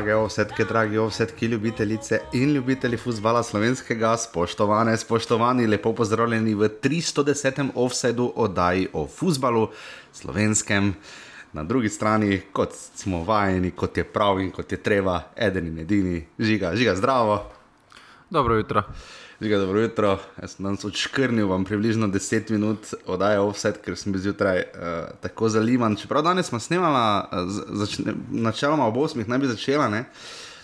Drage ovsetke, dragi ovsetke, ljubitelice in ljubitelji futbola slovenskega, spoštovane, spoštovani, lepo pozdravljeni v 310. offsetu oddaji o futbalu slovenskem. Na drugi strani, kot smo vajeni, kot je prav in kot je treba, eden in edini, žiga, žiga zdravo. Dobro jutro. Žiga, dobro jutro. Jaz sem danes odškrnil vam približno 10 minut oddaje offset, ker sem bil zjutraj uh, tako zaliman. Čeprav danes smo snemala, uh, načeloma ob 8. naj bi začela, ne?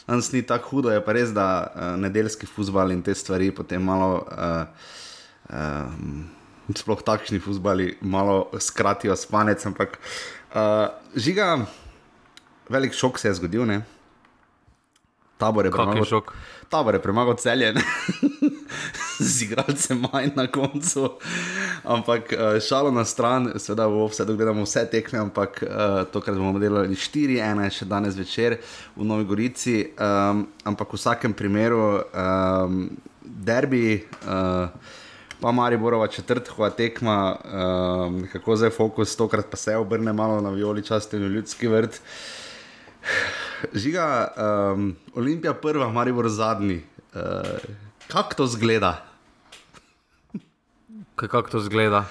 danes ni tako hudo, je pa res, da uh, nedeljski futbal in te stvari potem malo. Uh, uh, Sploh takšni futbali malo skratijo spanec, ampak uh, žiga, velik šok se je zgodil. Ne? Tabor je premagal, tabor je premagal celje, z igralcem manj na koncu. Ampak uh, šalo na stran, seveda v vse gledamo vse tekme, ampak uh, to, kar bomo delali 4-1, še danes večer v Novi Gorici. Um, ampak v vsakem primeru, um, derbi. Uh, Pa Mari Borova četrtova tekma, um, kako zdaj fokus, tokrat pa se obrne malo na violi časti in ljudski vrt. Žiga, um, Olimpija prva, Maribor zadnji. Uh, kako to zgleda? Kako to zgleda?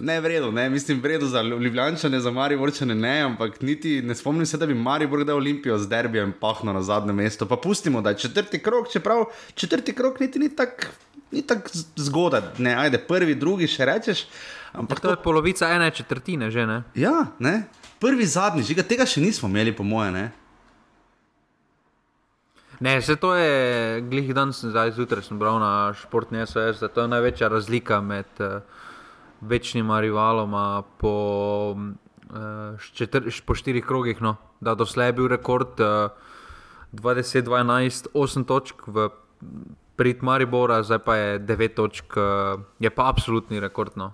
Ne, vredno, ne, mislim, vredno za Ljubljane, za Mariborčane, ne, ampak niti ne spomnim se, da bi Maribor dal Olimpijo z derbijem pahno na zadnje mesto. Pa pustimo, da je četrti krok, čeprav četrti krok niti ni tako tak zgodaj. Ne, ajde, prvi, drugi še rečeš. Ampak to je polovica ene četrtine, že ne. Ja, ne. Prvi, zadnji, žiga, tega še nismo imeli, po moje. Ne, vse to je, glih dan sem zdaj zjutraj bral na športni SOS, da to je največja razlika med uh, večnima rivaloma po, uh, četr, po štirih krogih. No. Da, doslej je bil rekord uh, 20-12, 8 točk v prid Maribora, zdaj pa je 9 točk, uh, je pa absolutni rekord. No.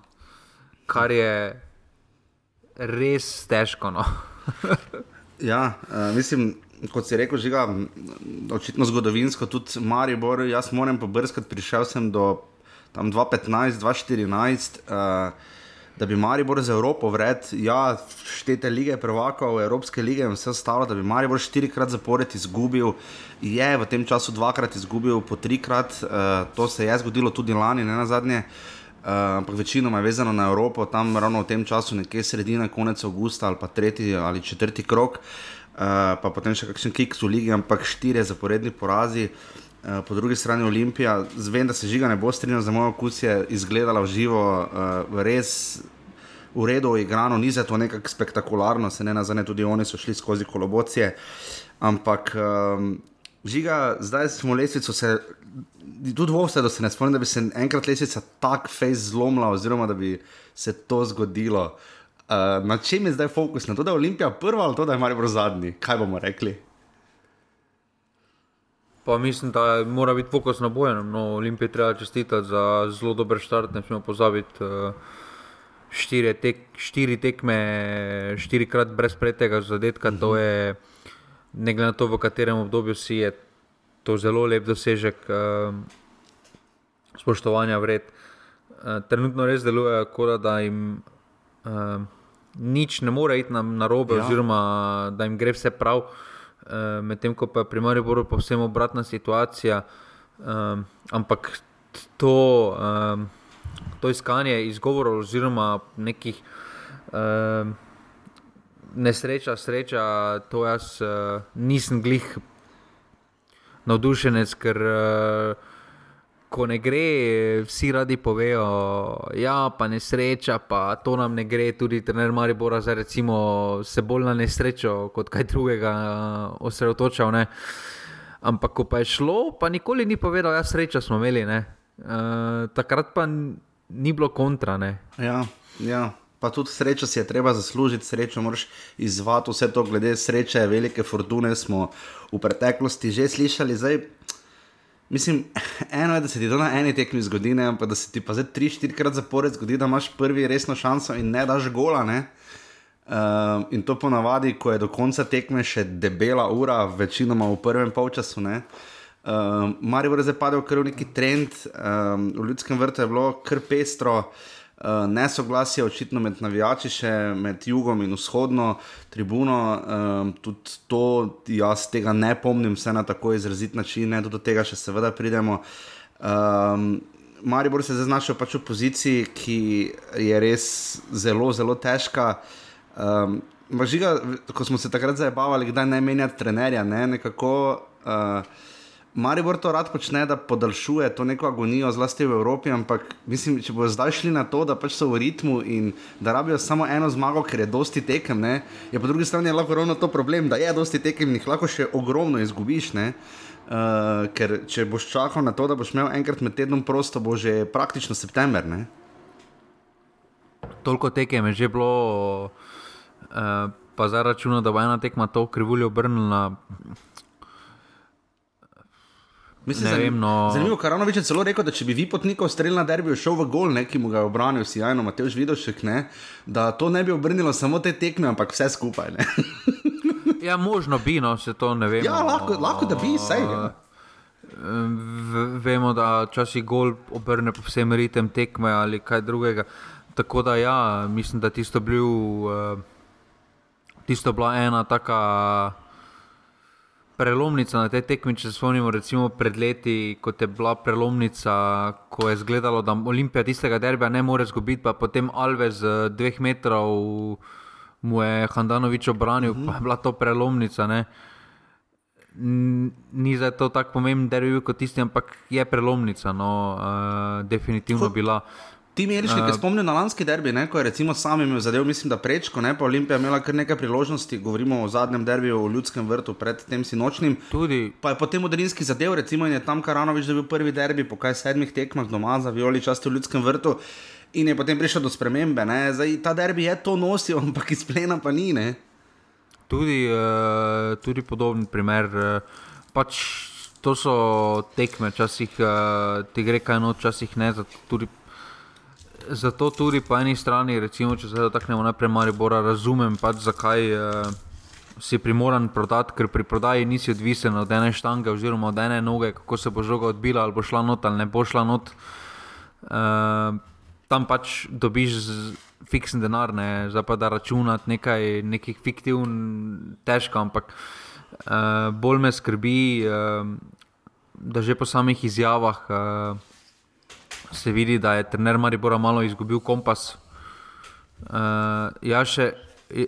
Kar je res težko. No. ja, uh, mislim kot si rekel, žiga, očitno zgodovinsko, tudi Maribor, jaz moram pobrskati, prišel sem do 2015-2014. Uh, Da bi Maribor za Evropo vred, ja, štete lige, prvakov, Evropske lige in vse ostalo, da bi Maribor štirikrat zapored izgubil, je v tem času dvakrat izgubil, po trikrat, uh, to se je zgodilo tudi lani, ne na zadnje, uh, ampak večinoma je vezano na Evropo, tam ravno v tem času, nekje sredina, konec avgusta ali pa tretji ali četrti krok. Uh, pa potem še kakšen kiks v ligi, ampak štiri zaporedni porazi. Uh, po drugi strani Olimpija, zvem, da se žiga ne bo strinjal za moj okus, je izgledala v živo, uh, res v redu, igrano, ni zato nekako spektakularno, se ne nazane, tudi oni so šli skozi kolobocije. Ampak um, žiga, zdaj smo lesvico se. Tudi v vse, da se ne spomnim, da bi se enkrat lesvica tako fejs zlomila, oziroma da bi se to zgodilo. Uh, Uh, na čem je zdaj fokus? Na to, da je Olimpija prva ali to, da je Marijo zadnji? Kaj bomo rekli? Pa mislim, da mora biti fokus na bojem. No, Olimpija treba čestitati za zelo dober štart. Ne smemo pozabiti uh, štiri, tek, štiri tekme, štirikrat brez pretega zadetka. Uh -huh. To mhm. je, ne glede na to, v katerem obdobju si je, to zelo lep dosežek uh, spoštovanja vred. Uh, trenutno res deluje, kot da jim. Uh, nič ne more iti na, na robe, ja. oziroma da jim gre vse prav, uh, medtem ko pa je pri Mariboru povsem obratna situacija. Um, ampak to, um, to iskanje izgovorov, oziroma nekih um, nesreča, sreča, to jaz uh, nisem glih navdušenec, ker. Uh, ko ne gre, vsi radi povejo, da ja, je nesreča, pa to nam ne gre. Tudi trener Maribora za recimo, se bolj na nesrečo kot kaj drugega uh, osredotočal. Ne. Ampak ko pa je šlo, pa nikoli ni povedal, da ja, sreča smo imeli. Uh, takrat pa ni bilo kontra. Ja, ja. Pa tudi srečo si je treba zaslužiti, srečo moraš izvati vse to, glede sreče, velike fortune smo v preteklosti že slišali. Zdaj, Mislim, eno je, da se ti to na eni tekmi zgodi, ne, ampak da se ti pa zdaj tri, štirikrat zapored zgodi, da imaš prvi resno šanso in ne daš gola. Ne. Uh, in to ponavadi, ko je do konca tekme še debela ura, večinoma v prvem polčasu. Uh, ehm, Mari bo zdaj padel kar v neki trend, um, v ljudskem vrtu je bilo kar pestro. Uh, nesoglasje očitno med navijači, še med jugom in vzhodno tribuno. Um, tudi to jaz tega ne pomnim, vse na tako izrazit način, ne do tega še seveda pridemo. Um, Maribor se zdaj znašel pač v poziciji, ki je res zelo, zelo težka. Um, žiga, ko smo se takrat zabavali, kdaj ne menjati trenerja, ne, nekako. Uh, Maribor to rad počne, da podaljšuje to neko agonijo, zlasti v Evropi, ampak mislim, če bodo zdaj šli na to, da pač so v ritmu in da rabijo samo eno zmago, ker je dosti tekem, ne, je po drugi strani lahko ravno to problem, da je dosti tekem in jih lahko še ogromno izgubiš. Ne. Uh, ker če boš čakal na to, da boš imel enkrat med tednom prosto, bo že praktično september. Ne. Toliko tekem je že bilo, uh, pa za računa, da bo ena tekma to krivuljo obrnila. Mislim, zanim, vem, no... Zanimivo, Karanovič je celo rekel, da če bi vi potnikov streljali na derbi, šel v gol, ne, ki mu ga je obranil, si jajno, Mateoš Vidošek, ne, da to ne bi obrnilo samo te tekme, ampak vse skupaj. ja, možno bi, no, se to ne vem. Ja, lahko, lahko da bi, sej. Ja. Vemo, da časi gol obrne povsem ritem tekme ali kaj drugega. Tako da ja, mislim, da tisto, bil, uh, tisto bila ena taka prelomnica na tej tekmi, če se spomnimo, recimo pred leti, kot je bila prelomnica, ko je izgledalo, da Olimpija tistega derbija ne more zgubiti, pa potem Alves z dveh metrov mu je Handanovič obranil, mm -hmm. pa je bila to prelomnica. Ne? Ni za to tako pomemben derbi kot tisti, ampak je prelomnica, no, uh, definitivno bila. Ti mi je rečeno, uh, spomnil na lanski derbi, ne, ko je recimo sam imel zadev, mislim, da prečko, ne, pa Olimpija imela kar nekaj priložnosti, govorimo o zadnjem derbiju v ljudskem vrtu pred tem sinočnim. Tudi. Pa je potem moderinski zadev, recimo je tam Karanovič dobil prvi derbi po kaj sedmih tekmah doma za Violi časti v ljudskem vrtu in je potem prišel do spremembe. Zdaj, ta derbi je to nosil, ampak iz plena pa ni. Ne. Tudi, uh, tudi podoben primer. Uh, pač to so tekme, včasih uh, ti gre kaj noč, včasih ne. Tudi zato tudi po eni strani, recimo, če se dotaknemo najprej Maribora, razumem pač, zakaj uh, si primoran prodati, ker pri prodaji nisi odvisen od ene štange oziroma od ene noge, kako se bo žoga odbila ali bo šla not ali ne bo šla not. Uh, tam pač dobiš fiksen denar, ne zdaj pa da računati nekaj, nekih fiktivnih, težko, ampak uh, bolj me skrbi, uh, da že po samih izjavah. Uh, se vidi, da je trener Maribora malo izgubil kompas. Uh, ja, še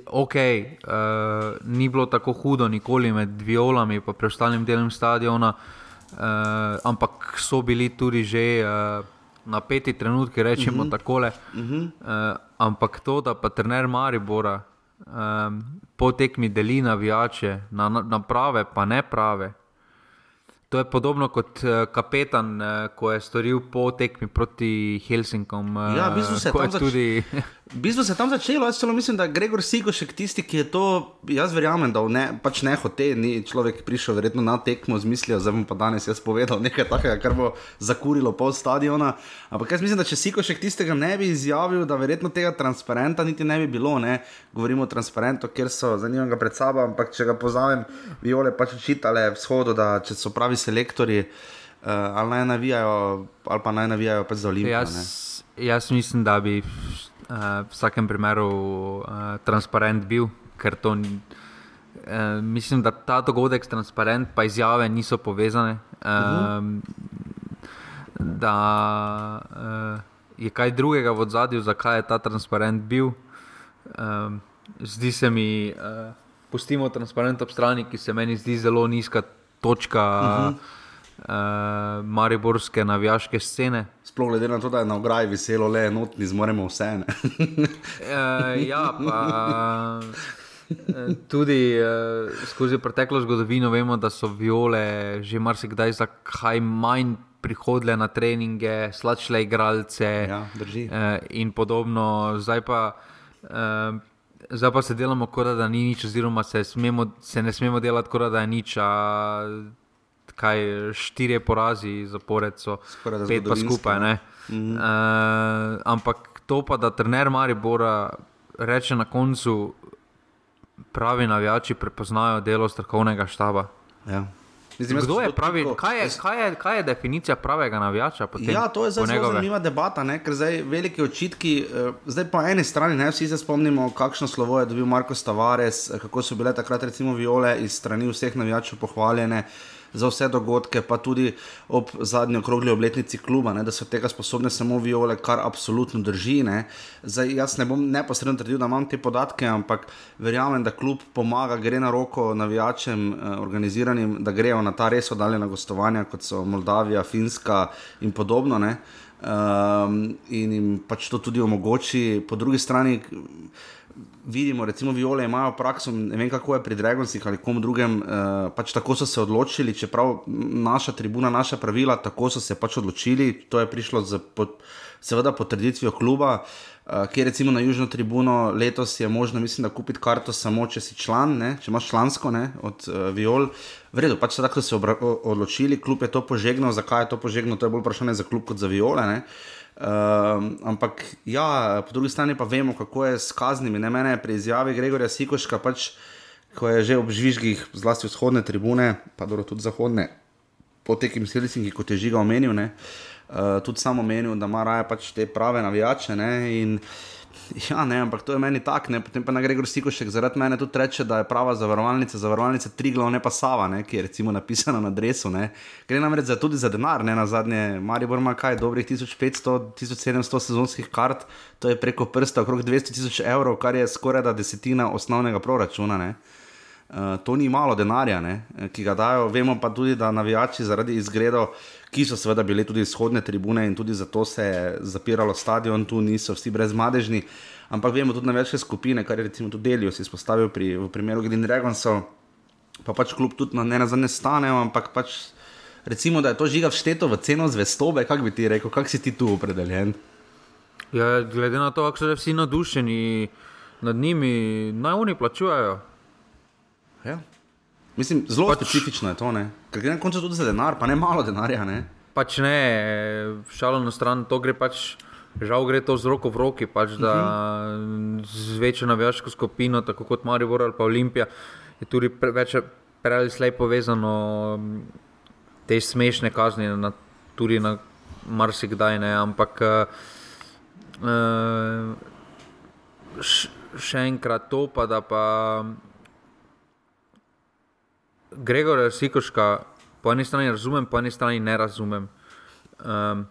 ok, uh, ni bilo tako hudo nikoli med violami in preostalim delom stadiona, uh, ampak so bili tudi že uh, napeti trenutki, rečemo uh mhm. -huh. tako. Uh -huh. uh, ampak to, da pa trener Maribora um, po tekmi deli navijače na, na prave, pa ne prave. To je podobno kot uh, kapetan, uh, ko je storil po tekmi proti Helsinkom. Uh, ja, v bistvu se je tam tudi. V bistvu se je tam začelo, jaz celo mislim, da je Gregor Sigošek tisti, ki je to, jaz verjamem, da ne, pač ne hoče, ni človek prišel verjetno na tekmo z mislijo, zdaj bom pa danes jaz povedal nekaj takega, kar bo zakurilo pol stadiona. Ampak jaz mislim, da če Sigošek tistega ne bi izjavil, da verjetno tega transparenta niti ne bi bilo. Ne? Govorimo o transparentu, kjer so, zanimam ga pred sabo, ampak če ga pozamem, viole pač učitale vzhodu, da če so pravi selektori, uh, ali naj navijajo, ali pa naj navijajo pač za olimpijo. Jaz, jaz mislim, da bi uh, v vsakem primeru uh, transparent bil, ker to ni. Uh, mislim, da ta dogodek s transparent pa izjave niso povezane. Uh, uh -huh. Da uh, je kaj drugega v zadju, zakaj je ta transparent bil. Uh, zdi se mi, uh, pustimo transparent ob strani, ki se meni zdi zelo nizka točka. Uh -huh uh, mariborske navijaške scene. Sploh glede na to, da je na ograji veselo, le enotni, zmoremo vse. uh, ja, pa. Tudi uh, skozi preteklo zgodovino vemo, da so viole že marsikdaj za kaj manj prihodile na treninge, slačile igralce ja, uh, in podobno. Zdaj pa, uh, zdaj pa se delamo, kot da ni nič, oziroma se, smemo, se ne smemo delati, kot da je nič. Uh, kaj štiri porazi zapored, so pet pa skupaj. Mm -hmm. uh, ampak to pa, da trener Maribora reče na koncu, pravi navijači prepoznajo delo strokovnega štaba. Ja. Mislim, Kdo je pravi, kaj je, kaj, je, kaj je definicija pravega navijača? Potem, Ja, to je zelo njegove? zanimiva debata, ne? ker zdaj veliki očitki, eh, zdaj po eni strani, ne, vsi se spomnimo, kakšno slovo je dobil Marko Tavares, eh, kako so bile takrat recimo viole iz strani vseh navijačev pohvaljene. Za vse dogodke, pa tudi ob zadnji okrogli obletnici kluba, ne, da so tega sposobne samo viole, kar absolutno drži. Ne. Zdaj, jaz ne bom neposredno trdil, da imam te podatke, ampak verjamem, da klub pomaga, gre na roko navijačem, eh, organiziranim, da grejo na ta res oddaljena gostovanja, kot so Moldavija, Finska in podobno. Ne. Um, in jim pač to tudi omogoči, po drugi strani vidimo, recimo, viole imajo prakso, ne vem kako je pri Dragonsih ali kom drugem, uh, pač tako so se odločili, čeprav naša tribuna, naša pravila, tako so se pač odločili. To je prišlo z, pod, seveda, potrditvijo kluba. Uh, kjer recimo na južno tribuno letos je možno, mislim, da kupiti karto samo, če si član, ne? če imaš člansko ne? od uh, Viol. V redu, pač so tako se obra- o- odločili, klub je to požegnal, zakaj je to požegnal, to je bolj vprašanje za klub kot za Viole. Ne? Um, ampak ja, po drugi strani pa vemo, kako je s kaznimi. Ne mene je pri izjavi Gregorja Sikoška, pač, ko je že ob žvižgih, zlasti vzhodne tribune, pa dobro tudi zahodne, po tekim Helsinki, kot je žiga omenil, ne, uh, tudi sam omenil, da ima raje pač te prave navijače. Ne, in, ja, ne, ampak to je meni tak, ne, potem pa na Gregor Sikošek zaradi mene tudi reče, da je prava zavarovalnica, zavarovalnica Triglav, ne pa Sava, ne, ki je recimo napisana na adresu. Ne. Gre namreč za, tudi za denar, ne na zadnje, Maribor ima kaj, dobrih 1500-1700 sezonskih kart, to je preko prsta, okrog 200 tisoč evrov, kar je skoraj da desetina osnovnega proračuna. Ne. Uh, to ni malo denarja, ne, eh, ki ga dajo. Vemo pa tudi, da navijači zaradi izgledov, ki so seveda bile tudi izhodne tribune in tudi zato se je zapiralo stadion, tu niso vsi brezmadežni. Ampak vemo tudi navijačke skupine, kar je recimo tudi Delijo si izpostavil pri, v primeru Green Dragonsov, pa pač klub tudi na, ne na zadnje stanejo, ampak pač recimo, da je to žiga všteto v ceno zvestobe, kako bi ti rekel, kako si ti tu opredeljen. Ja, glede na to, kako so vsi nadušeni nad njimi, naj oni plačujejo. Ja. Mislim, zelo Pač- specifično je to, ne? ker gre na koncu tudi za denar, pa ne malo denarja. Ne? Pač ne, šalo na stran, to gre pač, žal gre to z roko v roki, pač, da z večjo navijaško skupino, tako kot Maribor ali pa Olimpija, je tudi pre, več prej ali slej povezano te smešne kazni, na, tudi na marsikdaj ne, ampak uh, š, še enkrat to pa, da pa Gregor Sikoška, po eni strani razumem, po eni strani ne razumem. Um,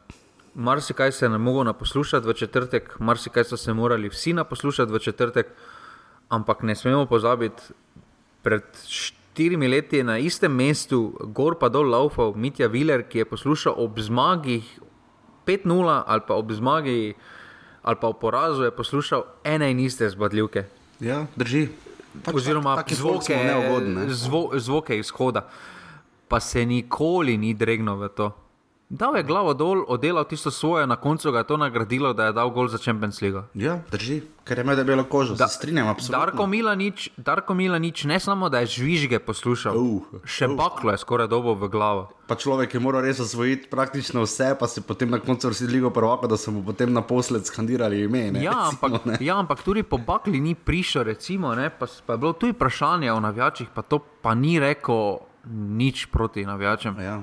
marsikaj se je ne mogel naposlušati v četrtek, marsikaj so se morali vsi naposlušati v četrtek, ampak ne smemo pozabiti, pred štirimi leti je na istem mestu, gor pa dol laufal Mitja Viler, ki je poslušal ob zmagi 5-0 ali pa ob zmagi ali pa ob porazu, je poslušal ene in iste zbadljivke. Ja, drži. Pač Oziroma, tak- folk zvoke, smo neugodni, ne. zvo, zvoke izhoda, pa se nikoli ni dregnil v to. Dal je glavo dol, oddelal tisto svoje, na koncu ga je to nagradilo, da je dal gol za Champions League. Ja, drži, ker ima debelo kožo. Da, se strinjam, absolutno. Darko Milanič, Darko Milanič, ne samo da je žvižge poslušal, Uh, še baklo je skoraj dobo v glavo. Pa človek je moral res osvojiti praktično vse, pa se potem na koncu vrsti ligo prvaka, da so mu potem naposled skandirali ime. Ne, Ja recimo, ampak, ne. ja, ampak tudi po bakli ni prišel, recimo, ne, pa, pa je bilo tudi vprašanje o navijačih, pa to pa ni rekel nič proti navijačem. Ja.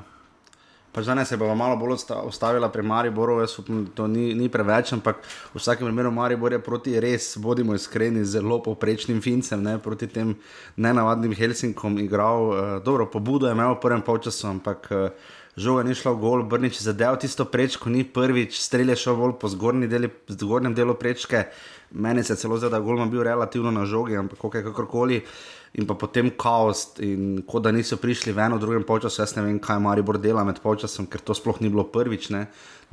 Pač danes se bomo malo bolj ustavila pri Mariboru, jaz upam, da to ni, ni preveč, ampak v vsakem primeru Maribor je proti res, bodimo iskreni, zelo povprečnim Fincem, ne, proti tem nenavadnim Helsinkom igral. Uh, dobro, pobudo je imel v prvem polčasu, ampak uh, žoga ni šla v gol, Brnič je zadeval tisto prečko, ni prvič, strelje šel bolj po zgornji deli, zgornjem delu prečke. Meni se je celo zdelo, da je Golman bil relativno na žogi, ampak kako je kakorkoli. In pa potem kaos, in kot da niso prišli ven v drugem polčasu, jaz ne vem, kaj Maribor dela med polčasom, ker to sploh ni bilo prvič. Ne?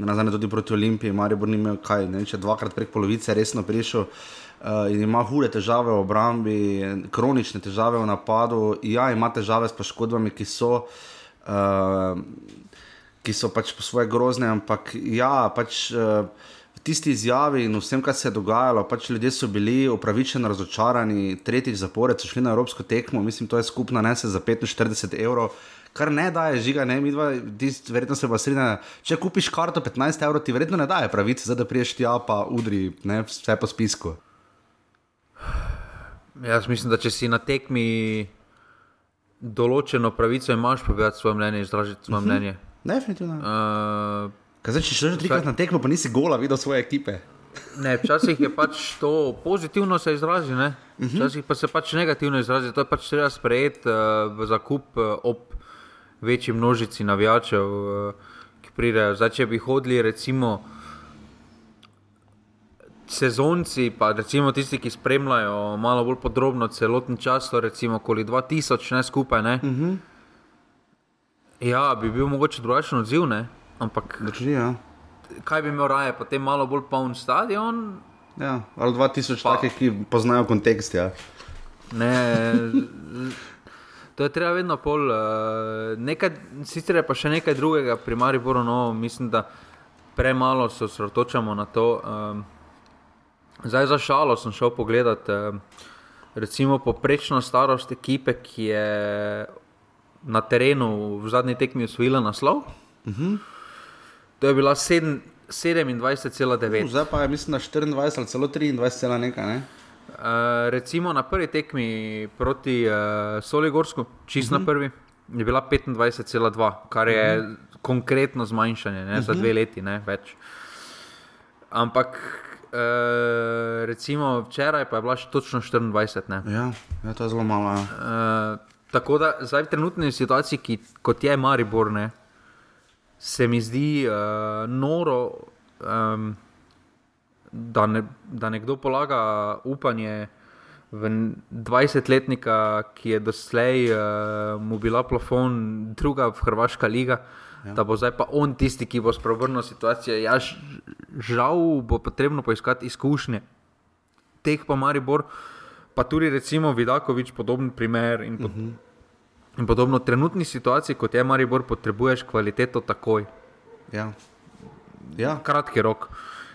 Na zadnje tudi proti Olimpiji, Maribor ni imel kaj, ne vem, če dvakrat prek polovice resno prišel. Uh, in ima hude težave v obrambi, kronične težave v napadu, ja, ima težave s poškodbami, ki so. Uh, ki so pač po svoje grozne, ampak ja, pač uh, tisti izjavi in vsem, kar se je dogajalo, pač ljudje so bili upravičeno razočarani, tretjič zapored so šli na evropsko tekmo, mislim, to je skupna nese za 45 evrov. Kar ne daje žiga, ne, mi dva, ti verjetno se pa strinja. Če kupiš karto 15 evrov, ti verjetno ne daje pravice, zdaj da priješ tja, pa udri ne, vse po spisku. Jaz mislim, da če si na tekmi določeno pravico imaš povedati svoje mnenje, izražiti svoje uh -huh. mnenje. Definitivno. Uh, Kaj zdaj, če še trikrat na tekmo, pa nisi gola videl svoje ekipe? Ne, včasih je pač to pozitivno se izrazi, ne? včasih pa se pač negativno izrazi. To je pač treba sprejeti uh, v zakup uh, ob večji množici navijačev, uh, ki pridejo. Zdaj, če bi hodili, recimo, sezonci, pa recimo tisti, ki spremljajo malo bolj podrobno celoten čas, recimo okoli 2000, ne skupaj. Ne? Uh -huh. Ja, bi bil mogoče drugačen odziv, ne? Ampak Drži, ja. kaj bi imel raje, potem malo bolj poln stadion. ja. Ali 2000 Pa- takih, ki poznajo kontekst. Ja. Ne, to je treba vedno pol. Uh, nekaj, sicer je pa še nekaj drugega pri Mariboru, no, mislim, da premalo se osredotočamo na to. Um, zdaj za šalo sem šel pogledat, um, recimo, poprečno starost ekipe, ki je na terenu v zadnji tekmi osvojila naslov. Uh -huh. To je bila sedem- 27,9. Zdaj pa je, mislim, da 24 ali celo 23, cela nekaj. Ne? Uh, recimo na prvi tekmi proti uh, Soligorsku, čist uh -huh. na prvi, je bila 25,2, kar je uh -huh. konkretno zmanjšanje ne, uh -huh. za dve leti, ne več. Ampak uh, recimo včeraj pa je bila točno 24. Ne. Ja, ja, to je zelo malo. Ja. Uh, tako da zdaj v trenutni situaciji, ki, kot je Maribor, ne, se mi zdi uh, noro, um, da, ne, da nekdo polaga upanje v 20-letnika, ki je doslej uh, mu bila plafon druga Hrvaška liga. Ja. Da bo zdaj pa on tisti, ki bo spreobrnil situacijo. Ja, žal bo potrebno poiskati izkušnje teh pa Maribor, pa tudi recimo Vidakovič, podoben primer in, pod, uh -huh. In podobno. V trenutni situaciji, kot je Maribor, potrebuješ kvaliteto takoj, Ja. Ja. kratki rok.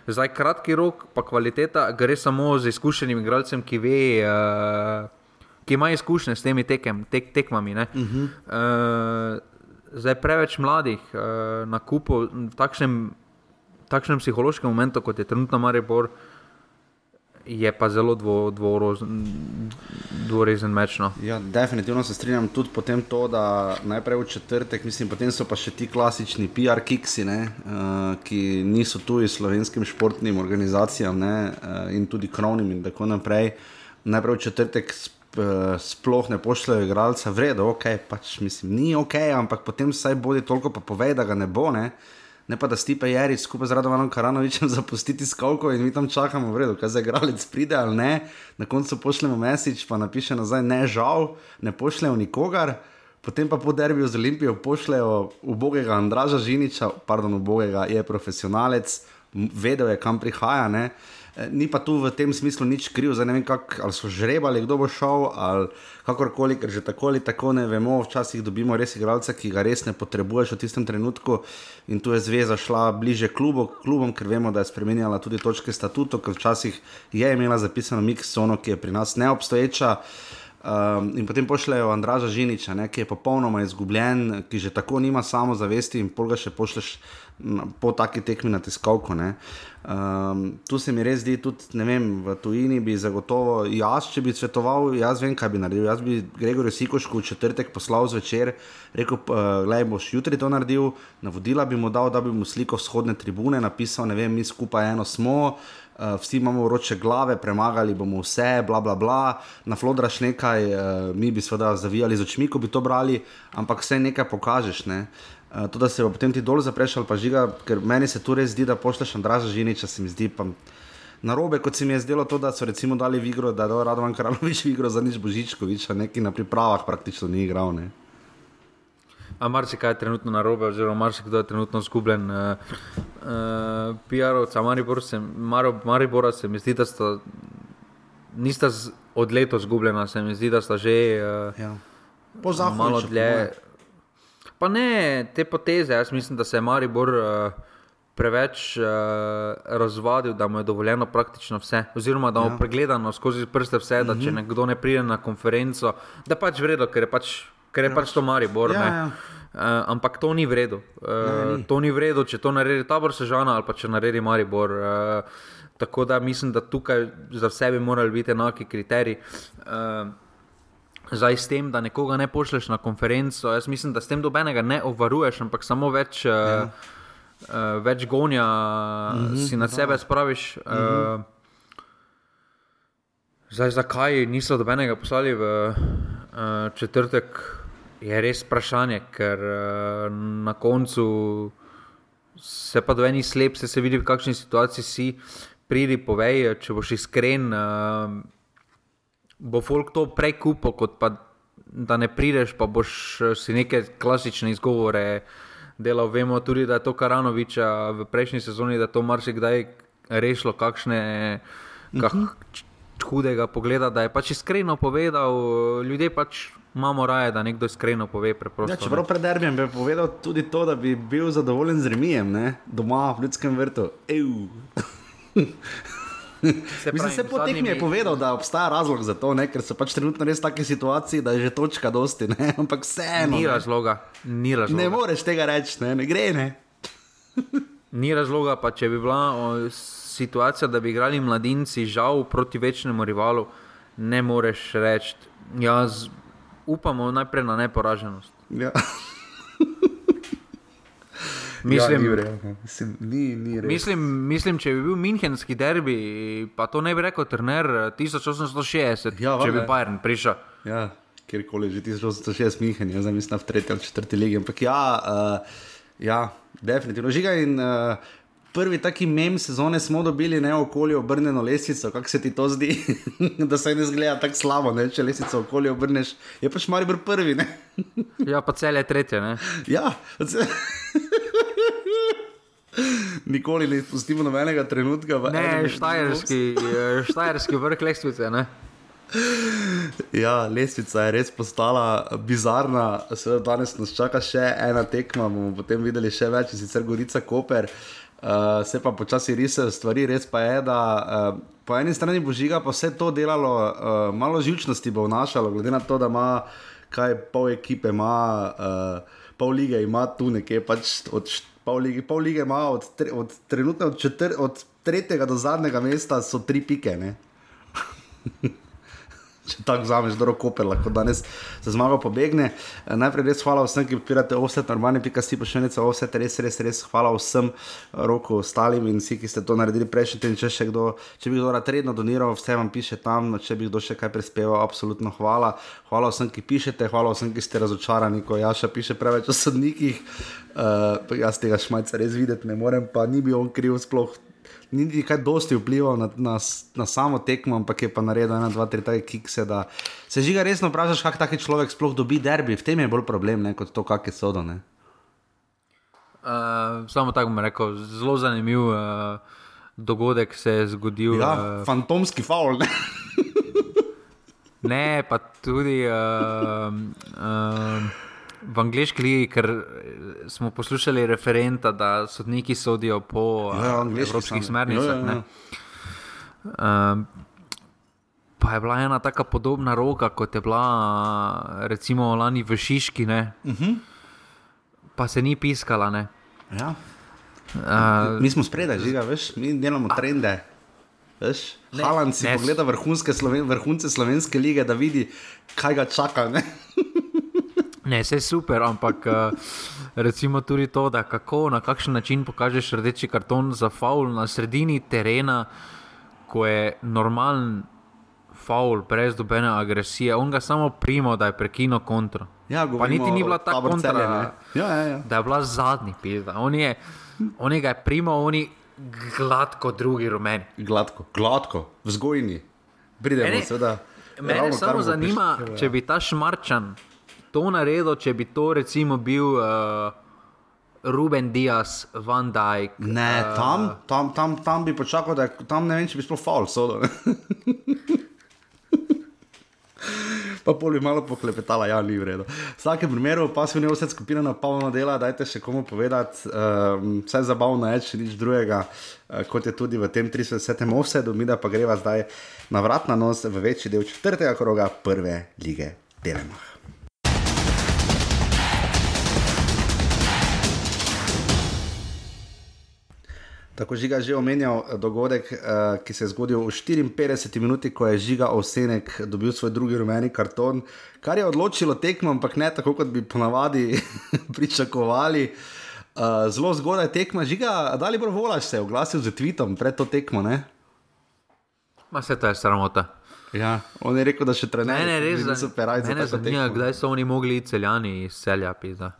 Zdaj, kratki rok, pa kvaliteta gre samo z izkušenim igralcem, ki ve, uh, ki ima izkušnje s temi tekem, tek, tekmami. Uh -huh. uh, zdaj, preveč mladih uh, na kupu v takšnem, takšnem psihološkem momentu, kot je trenutno Maribor, je pa zelo dvo, dvorozen, dvorezen meč. No. Ja, definitivno se strinjam tudi potem to, da najprej v četrtek, mislim, potem so pa še ti klasični PR kiksi, ne, uh, ki niso tuji slovenskim športnim organizacijam ne, uh, in tudi krovnim in tako naprej. Najprej v četrtek sp, uh, sploh ne pošljajo igralca, vredo, ok, pač mislim, ni ok, ampak potem vsaj bodi toliko pa povej, da ga ne bo. Ne. Ne pa da Stipe Jari skupaj z Radovanom Karanovičem zapustiti skalko in mi tam čakamo, vredo, kaj za igralec pride ali ne. Na koncu pošljemo mesič, pa napiše nazaj, ne žal, ne pošljejo nikogar. Potem pa po derbiju z Olimpijo pošljejo ubogega Andraža Žiniča, pardon, ubogega je profesionalec, vedel je, kam prihaja. Ne? Ni pa tu v tem smislu nič kriv, zdaj ne vem, kak, ali so žrebali, kdo bo šel, ali kakorkoli, ker že tako ali tako ne vemo. Včasih dobimo res igralca, ki ga res ne potrebuješ v tistem trenutku. In tu je zveza šla bliže klubu, klubom, ker vemo, da je spremenjala tudi točke statuto, ker včasih je imela zapisano mix zono, ki je pri nas neobstoječa. Um, in potem pošljejo Andraža Žiniča, ne, ki je popolnoma izgubljen, ki že tako nima samozavesti, in pol ga še pošleš po taki tekmi na tiskalko. ne. Um, tu se mi res zdi, tudi vem, v tujini bi zagotovo jaz, če bi svetoval, jaz vem, kaj bi naredil. Jaz bi Gregorju Sikošku v četrtek poslal zvečer, rekel, gledaj, boš jutri to naredil, navodila bi mu dal, da bi mu sliko vzhodne tribune napisal, ne vem, mi skupaj eno smo. Uh, vsi imamo vroče glave, premagali bomo vse, bla, bla, bla. na flodraš nekaj, uh, mi bi seveda zavijali z očmi, ko bi to brali, ampak vse nekaj pokažeš. Ne? Uh, to, da se pa potem ti dol zapreš ali pa žiga, ker meni se tu res zdi, da pošleš Andraža Žiniča, se mi zdi pa na robe, kot se mi je zdelo to, da so recimo dali v igro, da je dal Radovan Karalovič v igro za nič Božičkoviča, neki na pripravah praktično ni igral. Ne? A marsikaj je trenutno na robe, oziroma marsikdo je trenutno zgubljen. Uh, uh, PR-ovca Maribor se, Maro, Maribora se mi zdi, da sta, nista z, od leta zgubljena, se mi zdi, da sta že uh, Ja. Po zahodu. malo dlje. Pa ne te poteze, jaz mislim, da se je Maribor uh, preveč uh, razvadil, da mu je dovoljeno praktično vse. Oziroma, da mu je Ja. pregledano skozi prste vse, da če nekdo ne pride na konferenco, da pač vredo, ker je pač, ker je pač to Maribor. Ja, ne. ja. Uh, ampak to ni vredno. Uh, ni. to ni vredno, če to naredi tabor Sežana ali pa če naredi Maribor. Uh, tako da mislim, da tukaj za vse bi morali biti enaki kriteriji. Uh, Zdaj, s tem, da nekoga ne pošleš na konferenco, jaz mislim, da s tem dobenega ne ovaruješ, ampak samo več, ja. uh, več gonja mm -hmm, si na sebe spraviš. Mm -hmm. uh, zdaj, zakaj niso dobenega poslali v uh, četrtek, je res vprašanje, ker uh, na koncu se pa do enih slep, se, se vidi, v kakšni situaciji si. Pridi, povej, če boš iskren. Uh, bo folk to prej kupil, kot pa da ne prideš, pa boš eh, si neke klasične izgovore delal. Vemo tudi, da je to Karanoviča v prejšnji sezoni, da je to marsikdaj rešilo kakšne kak, uh mhm. -huh. hudega pogleda, da je pač iskreno povedal, ljudje pač. Imamo raje, da nekdo iskreno pove. Ja, čeprav pred derbijem bi povedal tudi to, da bi bil zadovoljen z remijem, ne? doma v ljudskem vrtu. Se Mislim, se po tekmi je povedal, da obstaja razlog za to, ne? ker so pač trenutno res take situacije, da je že točka dosti, ne? ampak vseeno. Ni razloga. Ni razloga. Ne moreš tega reči, ne, ne gre. Ne? Ni razloga, pa če bi bila o, situacija, da bi igrali mladinci, žal proti večnemu rivalu, ne moreš reči. Jaz upamo najprej na neporaženost. Ja. Mislim, ja, ni mislim, ni, ni mislim, mislim, če bi bil Münchenski derbi, pa to ne bi rekel trener 1860, ja, če bi Bayern prišel. Ja, kjerkoli že 1860 München, jaz mislim v tretji ali četrti legi. Ampak ja, uh, ja definitivno žiga in. Uh, Prvi taki mem sezone smo dobili, ne okolje obrnjeno lesico, kako se ti to zdi, da se ne zgleda tako slabo, ne? če lesico okolje obrneš, je pač mari br prvi. ja, pa cel je tretje. ja, cel... Nikoli ne spustimo nobenega trenutka. Ne, štajerski, štajerski vrh lestvice. Ne? Ja, lestvica je res postala bizarna. Seveda, danes nas čaka še ena tekma, bomo potem videli še več, sicer Gorica Koper. Uh, se pa počasi risajo stvari, res pa je, da uh, po eni strani bo žiga pa vse to delalo, uh, malo živčnosti bo vnašalo, glede na to, da ima kaj pol ekipe, ima uh, pol lige, ima tu nekaj pač od pol lige, pol lige ima od, tre, od trenutne, od, četr, od tretjega do zadnjega mesta, so tri pike. Če tako vzameš, da lahko lahko danes za zmago pobegne. Eh, najprej res hvala vsem, ki podpirate offset, normalni pika si pa še nekaj offset, res, res, res hvala vsem roko ostalim in vsi, ki ste to naredili prejšnji teden. Če, še če bi kdo rad redno doniral, vse vam piše tam, če bi kdo še kaj prispeval, absolutno hvala. Hvala vsem, ki pišete, hvala vsem, ki ste razočarani, ko Jaša piše preveč o sodnikih. Uh, jaz tega šmajca res videti ne morem, pa ni bil on kriv sploh ni ti kaj dosti vplival na, na, na samo tekmo, ampak je pa naredil ena, dva, tri take kikse. Se žiga resno vprašaš, kako taki človek sploh dobi derbi, v tem je bolj problem, ne, kot to, kak je sodo. Uh, samo tako bom rekel, zelo zanimiv uh, dogodek se je zgodil. Ja, uh, fantomski faul. Ne? ne, pa tudi. Uh, uh, v angliški ligi, ker smo poslušali referenta, da sodniki sodijo po ja, ja evropskih smernicah. Ja, ja, ja. um, pa je bila ena tako podobna roka, kot je bila recimo lani v Šiški, uh mhm. -huh. pa se ni piskala. Ja. Uh, mi smo spredaj, žiga, veš, mi delamo a, trende. Halan si pogleda vrhunce slovenske lige, da vidi, kaj ga čaka. Ne, vse je super, ampak uh, recimo tudi to, da kako na kakšen način pokažeš rdeči karton za faul na sredini terena, ko je normalen faul, brez dobene agresije, on ga samo primo, da je prekinil kontro. Ja, pa niti ni bila ta kontra, ja, ja, ja. da je bila zadnji pizda. On je, on je ga je primo, oni gladko, drugi rumeni. Gladko, gladko, vzgojni. Pridemo, seveda. Mene samo zanima, če bi ta šmarčan to naredil, če bi to recimo bil uh, Ruben Dias, Van Dyke. Ne, uh, tam, tam, tam, tam bi počakal, da je tam ne vem, če bi sploh falso. Pa pol bi malo poklepetala, ja, ni vredno. V vsakem primeru pa se v njej vse skupina na polno dela, dajte še komu povedati, um, vse zabavno je, če nič drugega, uh, kot je tudi v tem 30. offsetu, mi da pa greva zdaj na vrat na nos v večji del četrtega kroga prve lige Telemach. Tako žiga že omenjal eh, dogodek, uh, ki se je zgodil v 54 minuti, ko je žiga Osenek dobil svoj drugi rumeni karton, kar je odločilo tekmo, ampak ne tako, kot bi ponavadi pričakovali. Uh, zelo zgodaj tekma, žiga, da li bo volaš se oglasil z tweetom pred to tekmo. Ne? Ma se to je sramota. Ja, on je rekel, da še trener. Ne, ne, res da so perajci. Ne, ne, zanima, kdaj so oni mogli celjani iz selja pisa.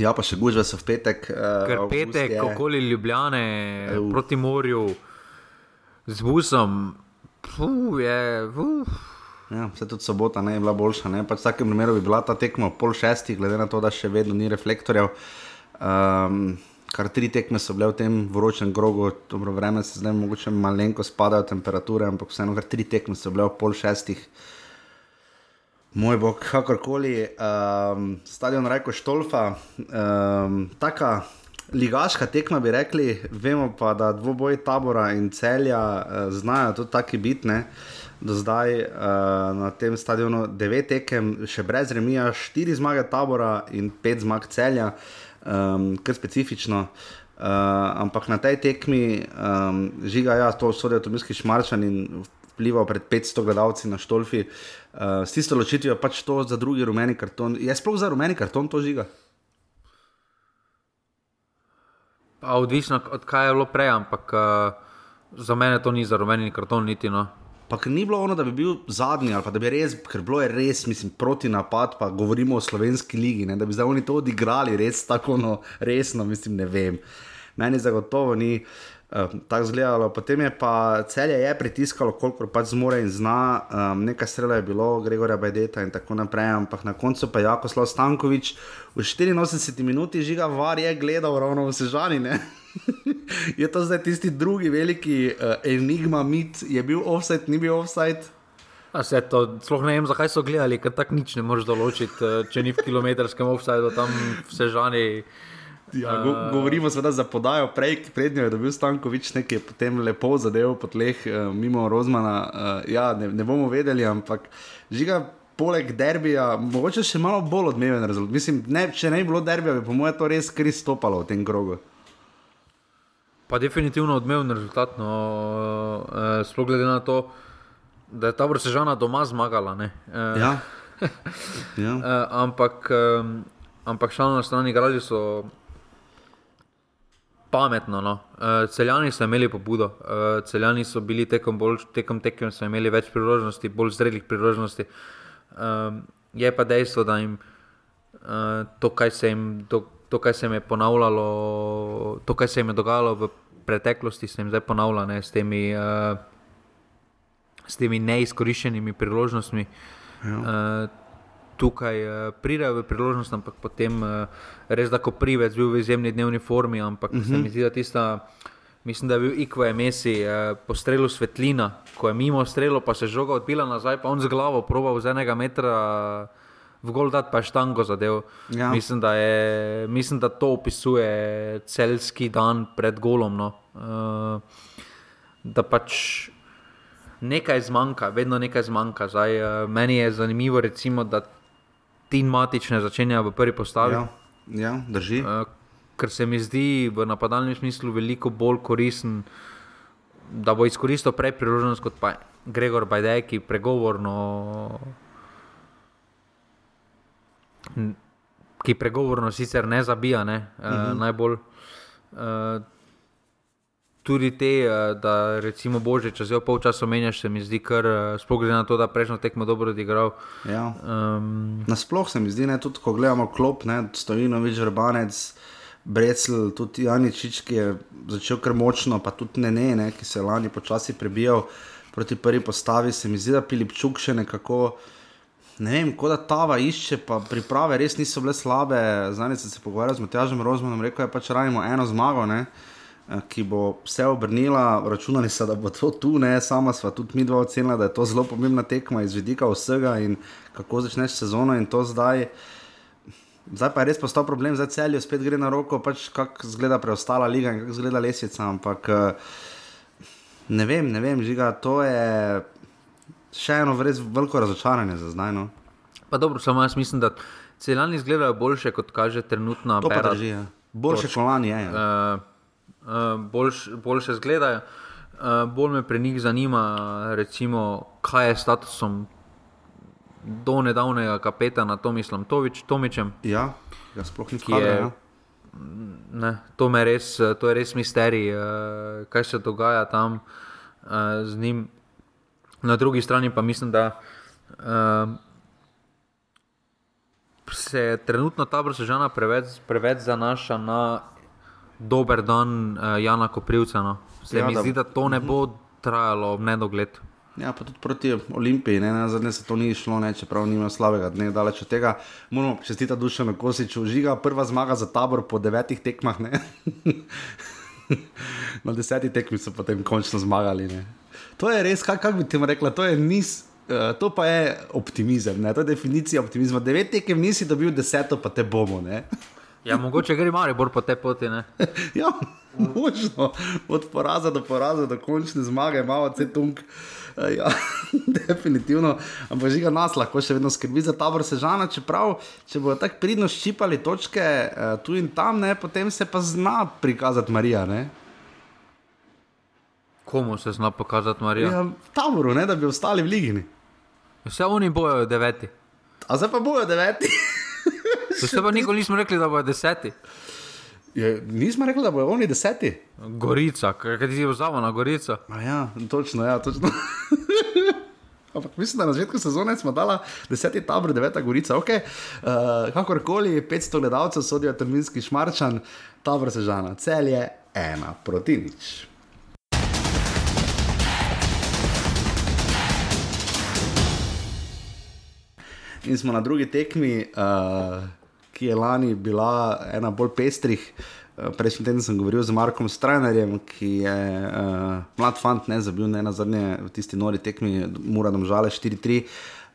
Ja, pa še gužve so v petek. Uh, Ker petek, okoli Ljubljane, uh. proti morju, z busom, fuh, je. Fuh. Ja, vse tudi sobota ne, je bila boljša. Pač v vsakem primeru bi bila ta tekma pol šestih, glede na to, da še vedno ni reflektorjev. Um, kar tri tekme so bile v tem vročem grogu, dobro vreme se zdaj mogoče malenko spadajo temperature, ampak vseeno kar tri tekme so bile v pol šestih. Moj bog, kakorkoli, um, stadion Rajko Štolfa, um, taka ligaška tekma bi rekli, vemo pa, da dvoboj tabora in celja uh, znajo tudi taki bitne. Do zdaj uh, na tem stadionu devet tekem, še brez remija, štiri zmage tabora in pet zmag celja, um, kar specifično. Uh, ampak na tej tekmi um, žiga, ja, to so tudi tomiski šmarčani in vplival pred 500 gledalci na Štolfi. Uh, s tisto ločitvijo pač to za drugi rumeni karton. Je sploh za rumeni karton to žiga? Pa odvisno od kaj je bilo prej, ampak uh, za mene to ni za rumeni karton niti. No. Pa ni bilo ono, da bi bil zadnji ali da bi res, ker bilo je res, mislim, proti napad, pa govorimo o slovenski ligi, ne, da bi zdaj oni to odigrali res tako no, resno, mislim, ne vem. Meni zagotovo ni. Uh, uh, tako izgledalo. Potem je pa celje je pritiskalo, koliko pač zmore in zna, um, nekaj strela je bilo, Gregorja Bajdeta in tako naprej, ampak na koncu pa Jako Slav Stankovič v 84 minuti žiga var je gledal ravno v Sežani. je to zdaj tisti drugi veliki uh, enigma, mit, je bil offset, ni bil offset. Se to, sploh ne vem, zakaj so gledali, ker tako nič ne moreš določiti, eh, če ni v kilometrskem offsajdu tam v Sežani. Ja, go, govorimo seveda za podajo, prej, prednjo je dobil Stankovič nekaj, potem lepo zadev po tleh, uh, mimo Rozmana. Uh, ja, ne, ne bomo vedeli, ampak žiga. Poleg derbija, mogoče še malo bolj odmeven rezultat. Mislim, ne, če ne bi bilo derbija, bi po mojem to res kri stopalo v tem krogu. Pa definitivno odmeven rezultat. No, uh, Sploh glede na to, da je ta vrsežana doma zmagala. Uh, ja. ja. Uh, ampak, um, ampak šalno na strani igrali so pametno. No. Uh, celjani so imeli pobudo, uh, celjani so bili tekom, bolj, tekom tekem, so imeli več priložnosti, bolj zrelih priložnosti. Um, je pa dejstvo, da jim uh, to, kaj se jim, to, to, kaj se jim je ponavljalo, to, kaj se jim je dogajalo v preteklosti, se jim zdaj ponavlja ne, s, temi, uh, s temi neizkoriščenimi priložnostmi. Ja. Uh, tukaj uh, pridejo v priložnost, ampak potem uh, res da, ko privec bil v izjemni dnevni formi, ampak uh -huh. se mi mhm. zdi, da tista. Mislim, da je bil Ikvo Mesi eh, po strelu svetlina, ko je mimo strelo, pa se žoga odpila nazaj, pa on z glavo proba z enega metra v gol dati, pa je štango zadev. Ja. Mislim, da je, mislim, da to opisuje celski dan pred golom. No. Eh, da pač nekaj zmanjka, vedno nekaj zmanjka. Zdaj, eh, meni je zanimivo, recimo, da Tin Matične začenja v prvi postavi. Ja, ja drži. Uh, ker se mi zdi v napadalnem smislu veliko bolj koristen, da bo izkoristil prej priložnost kot pa Gregor Bajdej, ki pregovorno. Ki pregovorno sicer ne zabija, ne, uh -huh. uh, najbolj. Uh, tudi te, eh, da recimo Bože, če se pol časa menjaš, se mi zdi kar eh, spogled na to, da prejšnjo tekmo dobro odigral. Ja. Um, Nasploh se mi zdi, ne, tudi ko gledamo klop, ne, stojino več vrbanec. Brecl, tudi Janičič, ki je začel kar močno, pa tudi ne, ne, ne ki se je lani počasi prebijal proti prvi postavi. Se mi zdi, da Pilipčuk še nekako, ne vem, kot da tava išče, pa priprave res niso bile slabe. Zdaj sem se pogovarjal z Matjažem Rozmanom, rekel je pač rajmo eno zmago. Ne. Ki bo vse obrnila, računali so, da bo to tu, ne, sama sva tudi mi dva ocenila, da je to zelo pomembna tekma iz vidika vsega in kako začneš sezono in to zdaj. Zdaj pa je res postal problem, zdaj celijo spet gre na roko, pač kako izgleda preostala liga in kako izgleda lesvica, ampak eh, ne vem, ne vem, žiga, to je še eno res veliko razočaranje za zdaj. No. Pa dobro, samo jaz mislim, da celjani izgledajo boljše, kot kaže trenutna operacija. Boljše kot lani je. Ja. Uh, boljš, boljše izgledajo. Uh, bolj me pri njih zanima, recimo, kaj je statusom do nedavnega kapetana Tomislavom Tomičem. Ja, ja sploh ni kaj. Ja. Ne, to, res, to je res misterij, uh, kaj se dogaja tam z njim. Na drugi strani pa mislim, da se trenutno ta brsežana preveč, preveč zanaša na dober dan uh, Jana Koprivca. No. Se ja, mi da, zdi, da to ne bo trajalo v nedogled. Ja, pa tudi proti Olimpiji, ne, na zadnje se to ni šlo, ne, čeprav nima slabega dne, daleč od tega. Moramo čestitati Dušanu Kosiču, žiga prva zmaga za tabor po devetih tekmah. na desetih tekmih so potem končno zmagali. Ne. To je res, kako kak bi ti rekla, to je niz. Uh, to pa je optimizem, ne? to je definicija optimizma. Devet tekem nisi dobil, deseto pa te bomo. ja, mogoče gre malo bolj po te poti. ja, možno od poraza do poraza, do končne zmage, malo vse tunk. Uh, ja, definitivno. Ampak žiga nas lahko še vedno skrbi za tabor sežana, čeprav če bodo tako pridno ščipali točke uh, tu in tam, ne? potem se pa zna prikazati Marija. Ne? Komu se zna pokazati Marija? Ja, taboru, ne, da bi ostali v Ligini. Vse oni bojo deveti. A zdaj pa bojo deveti. Vse pa nikoli nismo rekli, da bojo deseti. Je, nismo rekli, da bojo oni deseti. Gorica, kaj ti je vzalo na Gorico? Ja, točno, ja, točno. Ampak mislim, da na začetku sezone smo dali deseti tabor, deveta Gorica. Okay. Uh, kakorkoli, 500 gledalcev sodijo terminski šmarčan, tabor sežana, cel je ena proti nič. in smo na drugi tekmi, uh, ki je lani bila ena bolj pestrih. Uh, prejšnji teden sem govoril z Markom Strajnerjem, ki je uh, mlad fant, ne zabil ne na zadnje v tisti nori tekmi, mora nam žale 4-3.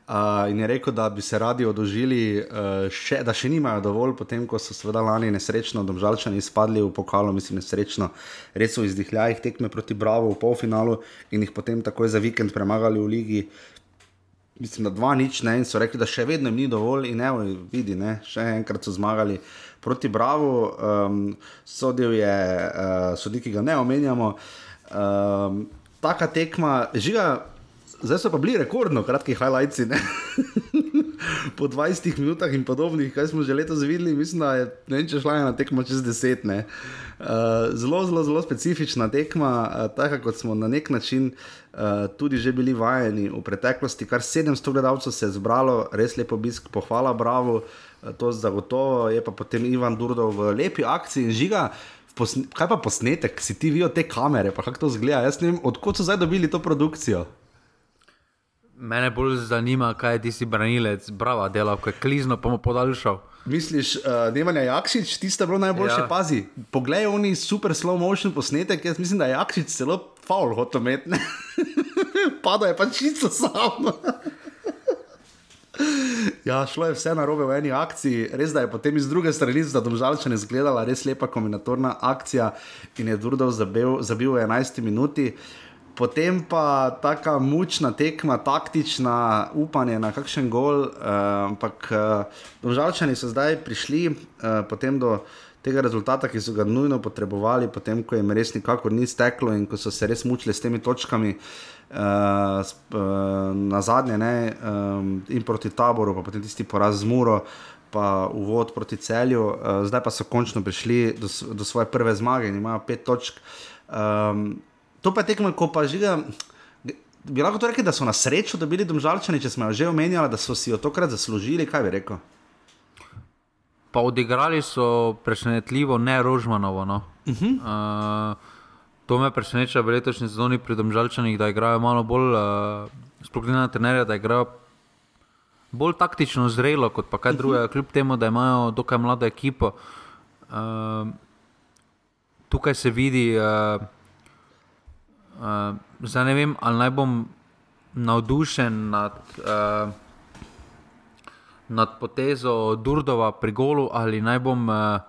Uh, in je rekel, da bi se radi odožili, uh, še, da še nimajo dovolj, potem ko so seveda lani nesrečno, domžalčani izpadli v pokalu, mislim, nesrečno, res so izdihljali tekme proti Bravo v polfinalu in jih potem takoj za vikend premagali v ligi mislim, da dva nič ne in so rekli, da še vedno jim ni dovolj in evo, vidi, ne, še enkrat so zmagali proti Bravo, um, sodel je uh, sodnik, ki ga ne omenjamo. Um, taka tekma, žiga, zdaj so pa bili rekordno kratki highlights. po 20 minutah in podobnih, kaj smo že letos videli, mislim, da je ne vem, če šla je na tekmo čez 10. Uh, zelo, zelo, zelo specifična tekma, uh, tako kot smo na nek način uh, tudi že bili vajeni v preteklosti. Kar 700 gledalcev se je zbralo, res lepo obisk, pohvala, bravo, uh, to zagotovo je pa potem Ivan Durdov v lepi akciji in žiga. Kaj pa posnetek, si ti vidijo te kamere, pa kako to zgleda? Jaz ne vem, odkot so zdaj dobili to produkcijo. Mene bolj zanima, kaj je ti branilec, brava dela, ko je klizno, pa mu podaljšal. Misliš, uh, Nemanja Jakšič, tiste bilo najboljše, ja. pazi. Poglej, oni super slow motion posnetek, jaz mislim, da je Jakšič celo faul hotel imeti. Pada je pa čisto samo. ja, šlo je vse narobe v eni akciji, res da je potem iz druge strani za domžalčane izgledala res lepa kombinatorna akcija in je Durdov zabil, zabil v 11 minuti. Uh, potem pa tako mučna tekma, taktična, upanje na kakšen gol. Uh, ampak uh, žalčani so zdaj prišli uh, do tega rezultata, ki so ga nujno potrebovali, potem ko jim res nikakor ni steklo in ko so se res mučili s temi točkami. Uh, uh, na zadnje, ne, um, in proti taboru, pa potem tisti poraz z Muro, pa uvod proti celju, uh, zdaj pa so končno prišli do, do svoje prve zmage in imajo pet točk. Um, to pa je tekmo, ko pa žiga. Bi lahko rekli, da so na srečo dobili domžalčani, če smo jo že omenjali, da so si jo tokrat zaslužili, kaj bi rekel? Pa odigrali so presenetljivo, ne rožmanovo. No. Uh -huh. uh, to me preseneča v letošnji sezoni pri domžalčanih, da igrajo malo bolj, uh, sploh ne na trenerja, da igrajo bolj taktično zrelo kot pa kaj uh -huh. kljub temu, da imajo dokaj mlado ekipo. Uh, tukaj se vidi. Uh, Uh, zdaj ne vem, ali naj bom navdušen nad, uh, nad potezo Durdova pri golu, ali naj bom uh,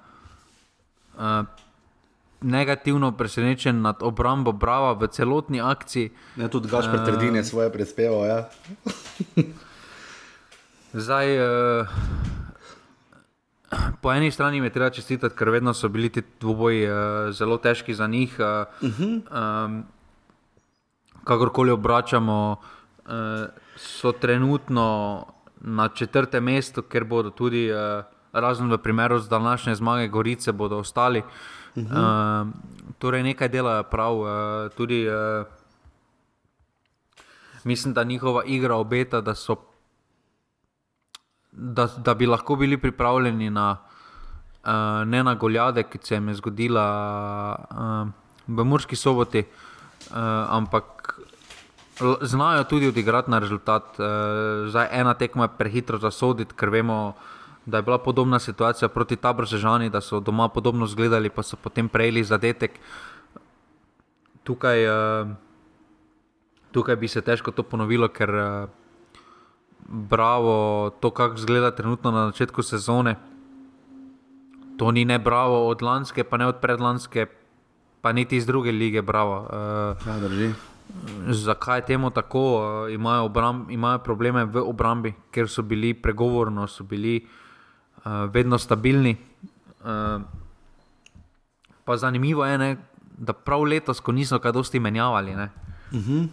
uh, negativno presenečen nad obrambo Brava v celotni akciji. Ne, tudi Gaš pretrdine uh, svoje prispevo. Ja. zdaj, uh, Po eni strani je treba čestitati, ker vedno so bili ti dvoboji uh, zelo težki za njih. Uh, uh -huh. um, kakorkoli obračamo, uh, so trenutno na četrtem mestu, ker bodo tudi, uh, razen v primeru z današnje zmage, Gorice bodo ostali. Uh -huh. uh, torej, nekaj delajo prav. Uh, tudi, uh, mislim, da njihova igra obeta, da, so, da, da bi lahko bili pripravljeni na uh, ne na goljade, ki se jim je zgodila uh, v Murski soboti, uh, ampak znajo tudi odigrati na rezultat. Uh, zdaj ena tekma je prehitro zasoditi, ker vemo. Da je bila podobna situacija proti Tabrožani, da so doma podobno zgledali, pa so potem prejeli zadetek. Tukaj, uh, tukaj bi se težko to ponovilo, ker uh, bravo, to, kako izgleda trenutno na začetku sezone, to ni ne bravo od lanske, pa ne od predlanske, pa niti iz druge lige. Bravo. Ja, drži. Zakaj je temu tako? Uh, imajo, obramb, imajo probleme v obrambi, ker so bili pregovorno, so bili uh, vedno stabilni. Uh, pa zanimivo je, ne, da prav letos, ko niso kaj dosti menjavali. Uh -huh.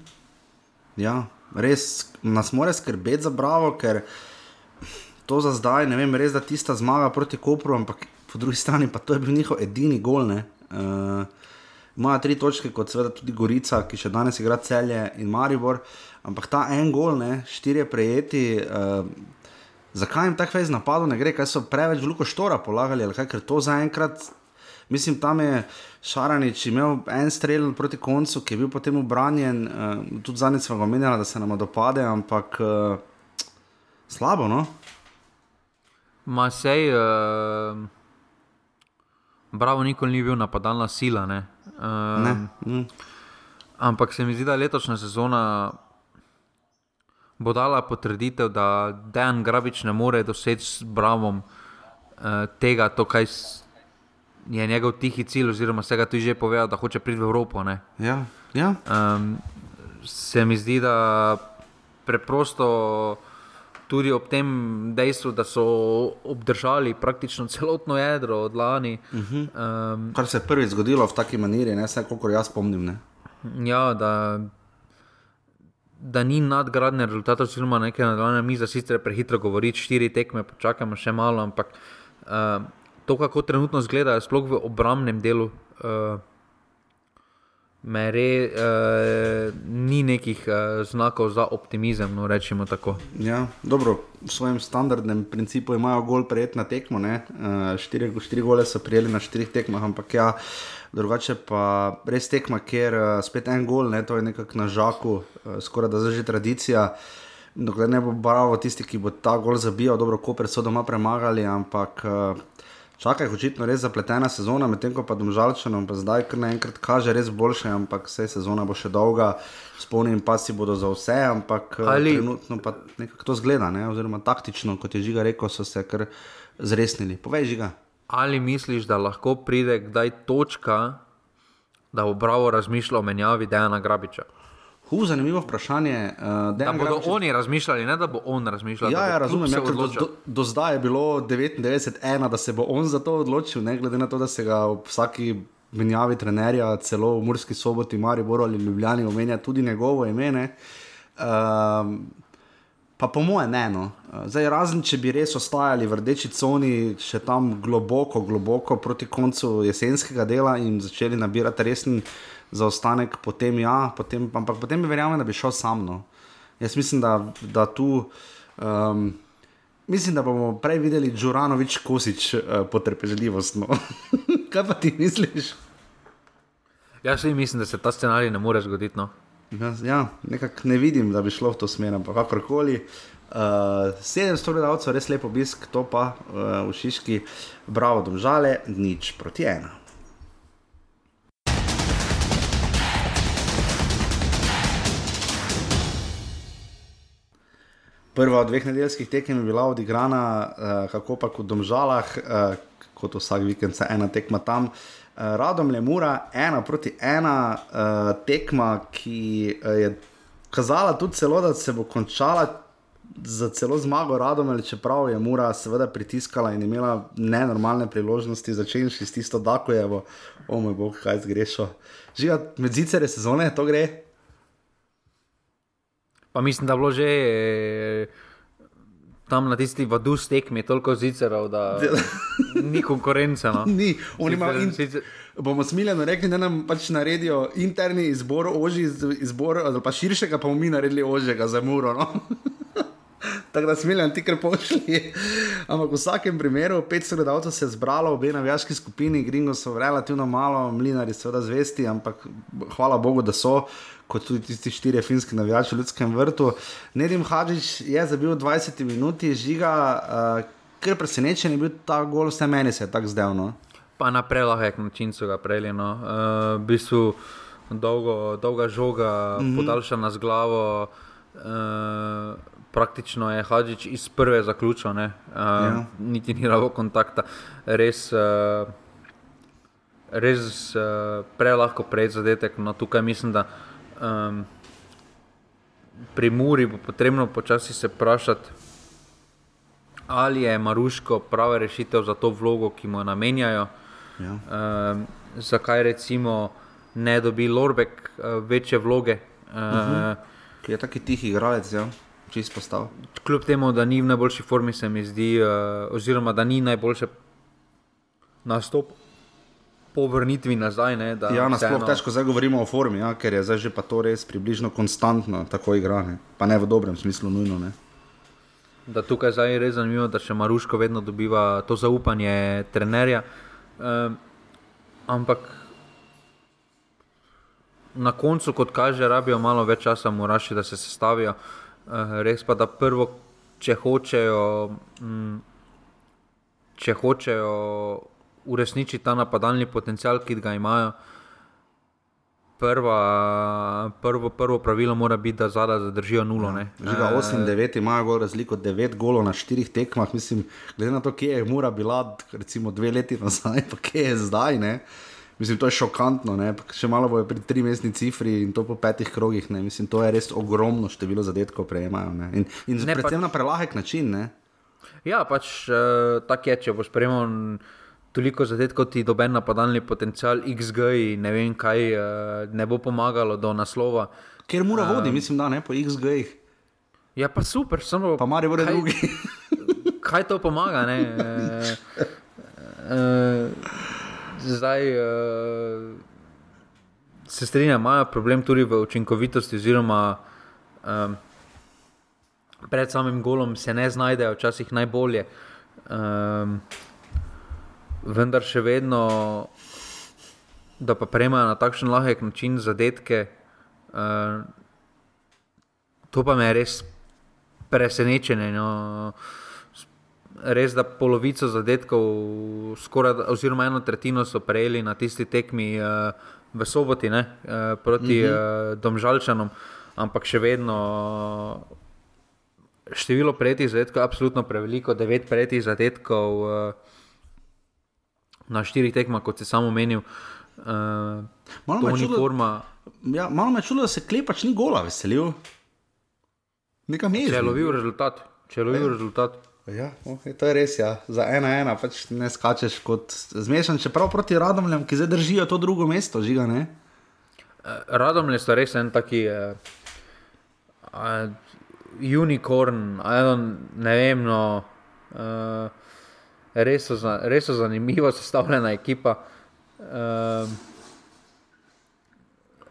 Ja, res nas mora skrbeti za bravo, ker to za zdaj, ne vem, res da tista zmaga proti Kopru, ampak po drugi strani pa to je bil njihov edini gol. Uh, Imajo tri točke, kot seveda tudi Gorica, ki še danes igra celje in Maribor, ampak ta en gol, ne, štirje prejeti. Uh, zakaj jim tako več napadov ne gre, kaj so preveč veliko štora polagali ali kaj, ker to zaenkrat Mislim, tam je Šaranič imel en strel proti koncu, ki je bil potem obranjen. Uh, tudi zadnjič smo ga omenjali, da se nam dopade, ampak uh, slabo. No? Ma sej, uh, bravo, nikoli ni bil napadalna sila. Ne? Uh, ne. Mm. Ampak se mi zdi, da letošnja sezona bo dala potrditev, da Dejan Grabič ne more doseči s Bravom uh, tega, to, kaj je njegov tihi cilj, oziroma se ga tudi že povedal, da hoče priti v Evropo. Ja, ja. Um, se mi zdi, da preprosto tudi ob tem dejstvu, da so obdržali praktično celotno jedro od lani. Uh -huh. um, Kar se je prvič zgodilo v taki maniri, ne vse, koliko jaz spomnim. Ne? Ja, da. Da ni nadgradnje rezultatov, oziroma nekaj nadaljnega, mi za sicer prehitro govoriti, štiri tekme, počakajmo še malo, ampak uh, to, kako trenutno izgledajo, sploh v obrambnem delu, uh, mere, uh, ni nekih uh, znakov za optimizem. No, rečemo tako. Ja, dobro, v svojem standardnem principu imajo gol prejet na tekmo. Uh, štiri, štiri gole so prijeli na štirih tekmah, ampak ja. Drugače pa res tekma, ker uh, spet en gol, ne, to je nekako na žaku, uh, skoraj da zdaj že tradicija. Dokler ne bo bravo tisti, ki bo ta gol zabijal, dobro, ko so doma premagali, ampak uh, Čakaj, očitno res zapletena sezona, medtem ko pa domžalčanom pa zdaj kar naenkrat kaže res boljše, ampak vse sezona bo še dolga, spomnim pa si bodo za vse, ampak eh, Ali... trenutno pa nekako to zgleda, ne? oziroma taktično, kot je Žiga rekel, so se kar zresnili. Povej, Žiga. Ali misliš, da lahko pride kdaj točka, da bo bravo razmišljal o menjavi Dejana Grabiča? Hu, zanimivo vprašanje. Uh, da bodo Grabič... oni razmišljali, ne da bo on razmišljal. Ja, ja razumem. Ja, do, do, do zdaj je bilo 99-1, da se bo on za to odločil, ne glede na to, da se ga v vsaki menjavi trenerja, celo v Murski soboti, Mariboru ali Ljubljani omenja tudi njegovo ime. Uh, pa po mojem ne. No. Zdaj, razen če bi res ostajali v rdeči coni, še tam globoko, globoko proti koncu jesenskega dela in začeli nabirati resni zaostanek, potem ja, potem, ampak potem bi verjamem, da bi šel sam. No. Jaz mislim, da, da tu. Um, Mislim, da bomo prej videli Džuranovič, kosič, uh, potrpežljivost. No. Kaj pa ti misliš? Jaz mislim, da se ta scenarij ne more zgoditi. No. Ja, ja nekako ne vidim, da bi šlo v to smer, ampak kakorkoli. Uh, 700 gledalcev, res lepo obisk, to pa uh, v Šiški, bravo, domžale, nič proti ena. Prva od dveh nedeljskih tekem je bila odigrana, uh, kako pa kot domžalah, uh, kot vsak vikend se ena tekma tam. Uh, Radom le mura, ena proti ena uh, tekma, ki uh, je kazala tudi celo, da se bo končala za celo zmago radom, čeprav je Mura seveda pritiskala in imela nenormalne priložnosti, začenši s tisto Dakojevo, o moj bog, kaj zgrešo. Žiga, med zicere sezone to gre. Pa mislim, da je bilo že eh, tam na tisti vadu stekmi toliko zicerov, da ni konkurence. No. Ni, oni imajo in sicer. Bomo smiljeno rekli, da nam pač naredijo interni izbor, oži izbor, ali pa širšega, pa bomo mi naredili ožjega za muro. No? Tako da smiljeno ti kar pošli. Ampak v vsakem primeru, 500 gledalcev se je zbralo, obe navijaški skupini, Gringo so relativno malo, mlinari so zvesti, ampak hvala Bogu, da so. Kot tudi tisti štiri finski navijači v ljudskem vrtu. Nedim Hadžič je zabil 20 minut, žiga, uh, ker presenečen je bil ta gol, vse meni se je tako zdelo. No? Pa na prelahek način so ga prejeli. No. Uh, v bistvu dolgo, dolga žoga, mm -hmm. podaljšana z glavo. Uh, praktično je Hadžič iz prve zaključil, uh, ja. niti ni rabo kontakta. Res, uh, res uh, prelahko prej zadetek. No, tukaj mislim, da um, pri Muri bo potrebno počasi se vprašati ali je Maruško prava rešitev za to vlogo, ki mu jo namenjajo. Ja. Uh, zakaj recimo ne dobi Lorbek uh, večje vloge? Uh, uh -huh. Je taki tihi igralec, ja. Čist postal. Kljub temu, da ni v najboljši formi, se mi zdi, uh, oziroma da ni najboljše nastop. Po vrnitvi nazaj. Ne, ja, na splošno težko zdaj govorimo o formi, ja, ker je zdaj že pa to res približno konstantno tako igrane. Pa ne v dobrem smislu, nujno. Ne da tukaj je res zanimivo, da še Maruško vedno dobiva to zaupanje trenerja. Um, ampak na koncu, kot kaže, rabijo malo več časa, moraš, da se sestavijo. Uh, res pa, da prvo, če hočejo, um, če hočejo uresničiti ta napadalni potencial, ki ga imajo prva, prvo, prvo pravilo mora biti, da zadaj zadržijo nulo. Ja. Žiga 8-9 imajo razliko 9 golov na 4 tekmah. Mislim, glede na to, kje je mora bila, recimo dve leti nazaj, pa kje je zdaj. Ne? Mislim, to je šokantno, ne? še malo bo pri tri mestni cifri in to po petih krogih. Ne? Mislim, to je res ogromno število zadetkov prejemajo. Ne? In, in ne, predvsem pa... na prelahek način. Ne? Ja, pač uh, tako je, če boš prejemal toliko zadetkov, ti doben napadalni potencial, XG, ne vem kaj, eh, ne bo pomagalo do naslova. Ker mora um, voditi, mislim, da ne po XG. -ih. Ja, pa super, samo. Pa mari vore drugi. kaj to pomaga? Ne? E, e, zdaj e, se strinjam, imajo problem tudi v učinkovitosti, oziroma e, pred samim golom se ne znajdejo, včasih najbolje. E, vendar še vedno, da pa prejmajo na takšen lahek način zadetke. Uh, to pa me je res presenečenje. No. Res, da polovico zadetkov, skoraj, oziroma eno tretjino so prejeli na tisti tekmi uh, v soboti ne, uh, proti uh -huh. uh, Domžalčanom, ampak še vedno uh, število prejetih zadetkov je absolutno preveliko, devet prejetih zadetkov. Uh, na štirih tekmah, kot si samo menil. Uh, malo me čudo, ja, malo me čudo, da se klepač ni gola veselil. Nekam je. Če je lovil rezultat. Če je lovil rezultat. Ja, okay, to je res, ja. za ena ena, pač ne skačeš kot zmešan, čeprav proti radomljam, ki zdaj držijo to drugo mesto, žiga ne. Uh, radomlje so res en taki uh, uh, unicorn, ne vem, no. Uh, res so, res so zanimivo sestavljena ekipa. Um,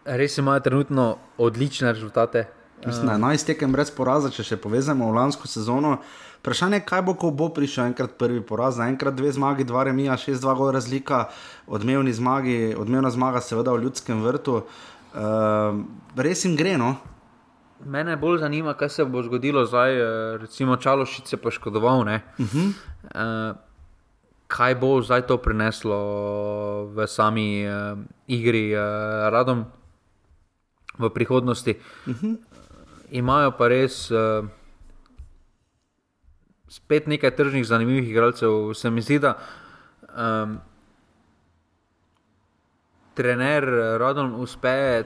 res imajo trenutno odlične rezultate. Mislim, da je 11 tekem brez poraza, če še povezamo v lansko sezono. Vprašanje je, kaj bo, ko bo prišel enkrat prvi poraz, enkrat dve zmagi, dva remija, šest, dva gora razlika, odmevni zmagi, odmevna zmaga, seveda v ljudskem vrtu. Uh, res jim gre, no? Mene bolj zanima, kaj se bo zgodilo zdaj, eh, recimo Čalošič se poškodoval. Uh -huh. uh, kaj bo zdaj to prineslo v sami uh, igri, uh, radom v prihodnosti. Uh mhm. -huh. Imajo pa res uh, spet nekaj tržnih, zanimivih igralcev. Se mi zdi, da um, trener Radom uspe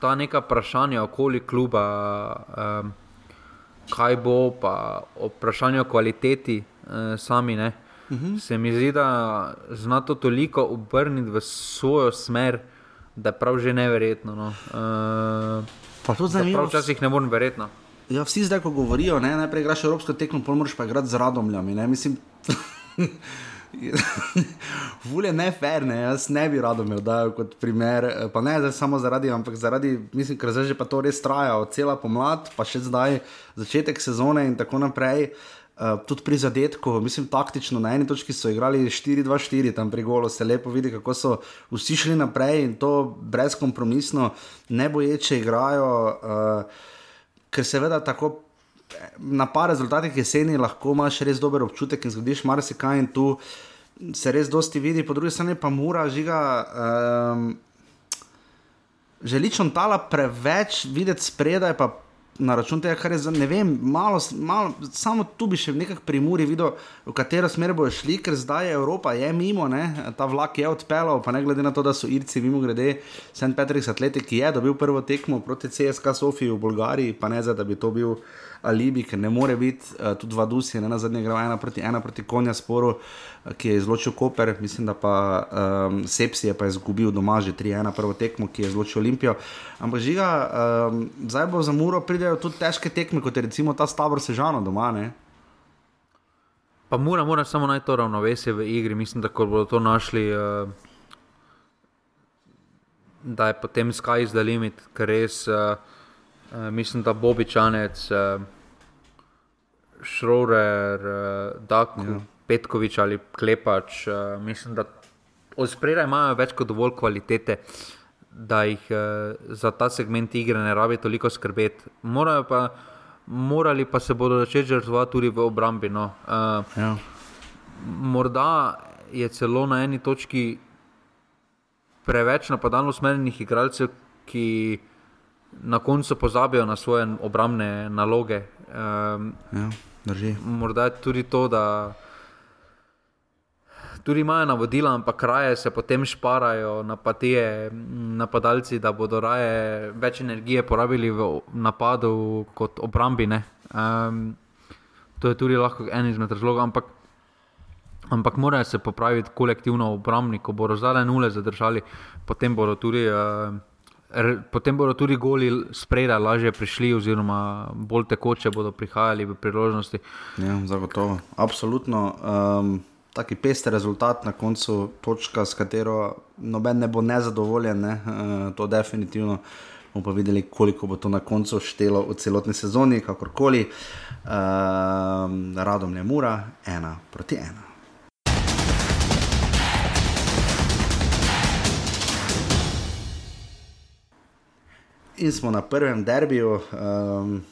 ta neka vprašanja okoli kluba. Um, kaj bo, pa o vprašanju kvaliteti uh, sami. Ne. Uh -huh. Se mi zdi, da zna to toliko obrniti v svojo smer, da je prav že neverjetno. No. Uh, pa to zanimivo. Včasih ne morem verjeti. Ja, vsi zdaj, ko govorijo, ne, najprej igraš evropsko tekmo, pol moraš pa igrati z radomljami. Ne, mislim, Vule ne fair, ne, jaz ne bi rado imel, da je kot primer, eh, pa ne zdaj samo zaradi, ampak zaradi, mislim, ker zdaj že pa to res traja, cela pomlad, pa še zdaj začetek sezone in tako naprej. Uh, tudi pri zadetku, mislim, taktično na eni točki so igrali 4-2-4, tam pri golu se lepo vidi, kako so vsi šli naprej in to brezkompromisno, ne boječe igrajo, uh, ker seveda tako na par rezultatih jeseni lahko imaš res dober občutek in zgodiš marsikaj in tu se res dosti vidi, po drugi strani pa mora žiga. Um, Želičem tala preveč videti spredaj, pa na račun tega, kar je za ne vem, malo, malo, samo tu bi še v nekakšni primuri videl, v katero smer bojo šli, ker zdaj je Evropa je mimo, ne? ta vlak je odpeljal, pa ne glede na to, da so Irci mimo grede, St. Patrick's Athletic je dobil prvo tekmo proti CSK Sofiji v Bolgariji, pa ne za, da bi to bil alibi, ker ne more biti, uh, tudi Vadus je na zadnje igral ena proti ena proti konja sporu, uh, ki je izločil Koper, mislim, da pa um, Sepsi je pa izgubil doma že 3-1 prvo tekmo, ki je izločil Olimpijo. Ampak žiga, um, zdaj bo za Muro pridejo tudi težke tekme, kot je recimo ta Stavro Sežano doma. Ne? Pa mora, mora samo najti to ravnovesje v igri, mislim, da bodo to našli. Uh... Da je potem sky the limit, ker res uh, uh, mislim, da Bobičanec, uh, Šrorer, uh, Dak, ja. Petkovič ali Klepač. Uh, mislim, da od spredaj imajo več kot dovolj kvalitete, da jih uh, za ta segment igre ne rabi toliko skrbeti. Morajo pa. Morali pa se bodo začeti žrtvovati tudi v obrambi. No. Uh, ja. Morda je celo na eni točki preveč napadalno usmerjenih igralcev, ki na koncu pozabijo na svoje obrambne naloge. Um, ja, morda je tudi to, da tudi imajo navodila, ampak raje se potem šparajo napatije, napadalci, da bodo raje več energije porabili v napadu kot obrambi. Um, to je tudi lahko en izmed razlogov. Ampak, ampak morajo se popraviti kolektivno obrambni, ko bodo zadnje nule zadržali, potem bodo tudi. Uh, potem bodo tudi goli spredaj lažje prišli, oziroma bolj tekoče bodo prihajali v priložnosti. Ja, zagotovo, absolutno. Um, taki pester rezultat na koncu, točka, s katero noben ne bo nezadovoljen, ne? Uh, to definitivno. Bomo pa videli, koliko bo to na koncu štelo v celotni sezoni, kakorkoli. Um, radom je mura, ena proti ena. In smo na prvem derbiju. Um,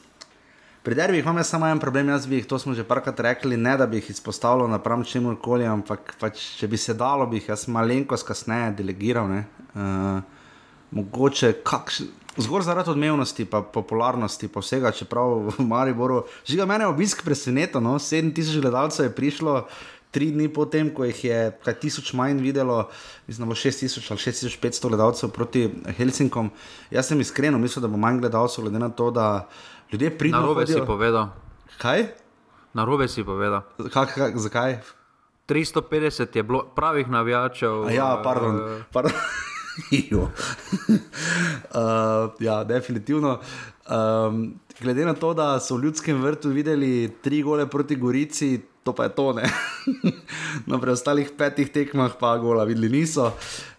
pri derbijih imam samo en problem, jaz bi jih, to smo že parkrat rekli, ne da bi jih izpostavljal napram čemu koli, ampak pač, če bi se dalo, bi jih jaz malenkost kasneje delegiral. Uh, mogoče kakšen. Zgoraj zaradi odmevnosti, pa popularnosti, pa vsega, čeprav v Mariboru, žiga mene obisk presenečen, no? 7000 gledalcev je prišlo, tri dni potem, ko jih je kaj tisoč manj videlo, mislim, da bo 6000 ali 6500 gledalcev proti Helsinkom. Jaz sem iskreno mislil, da bo manj gledalcev, glede na to, da ljudje pridejo. Na robe si povedal. Kaj? Na robe si povedal. Kak, kak, zakaj? 350 je bilo pravih navijačev. Ja, pardon. Uh, pardon. uh, ja, definitivno. Um, glede na to, da so v ljudskem vrtu videli tri gole proti Gorici, to pa je to. no, pri ostalih petih tekmah pa gola videli niso.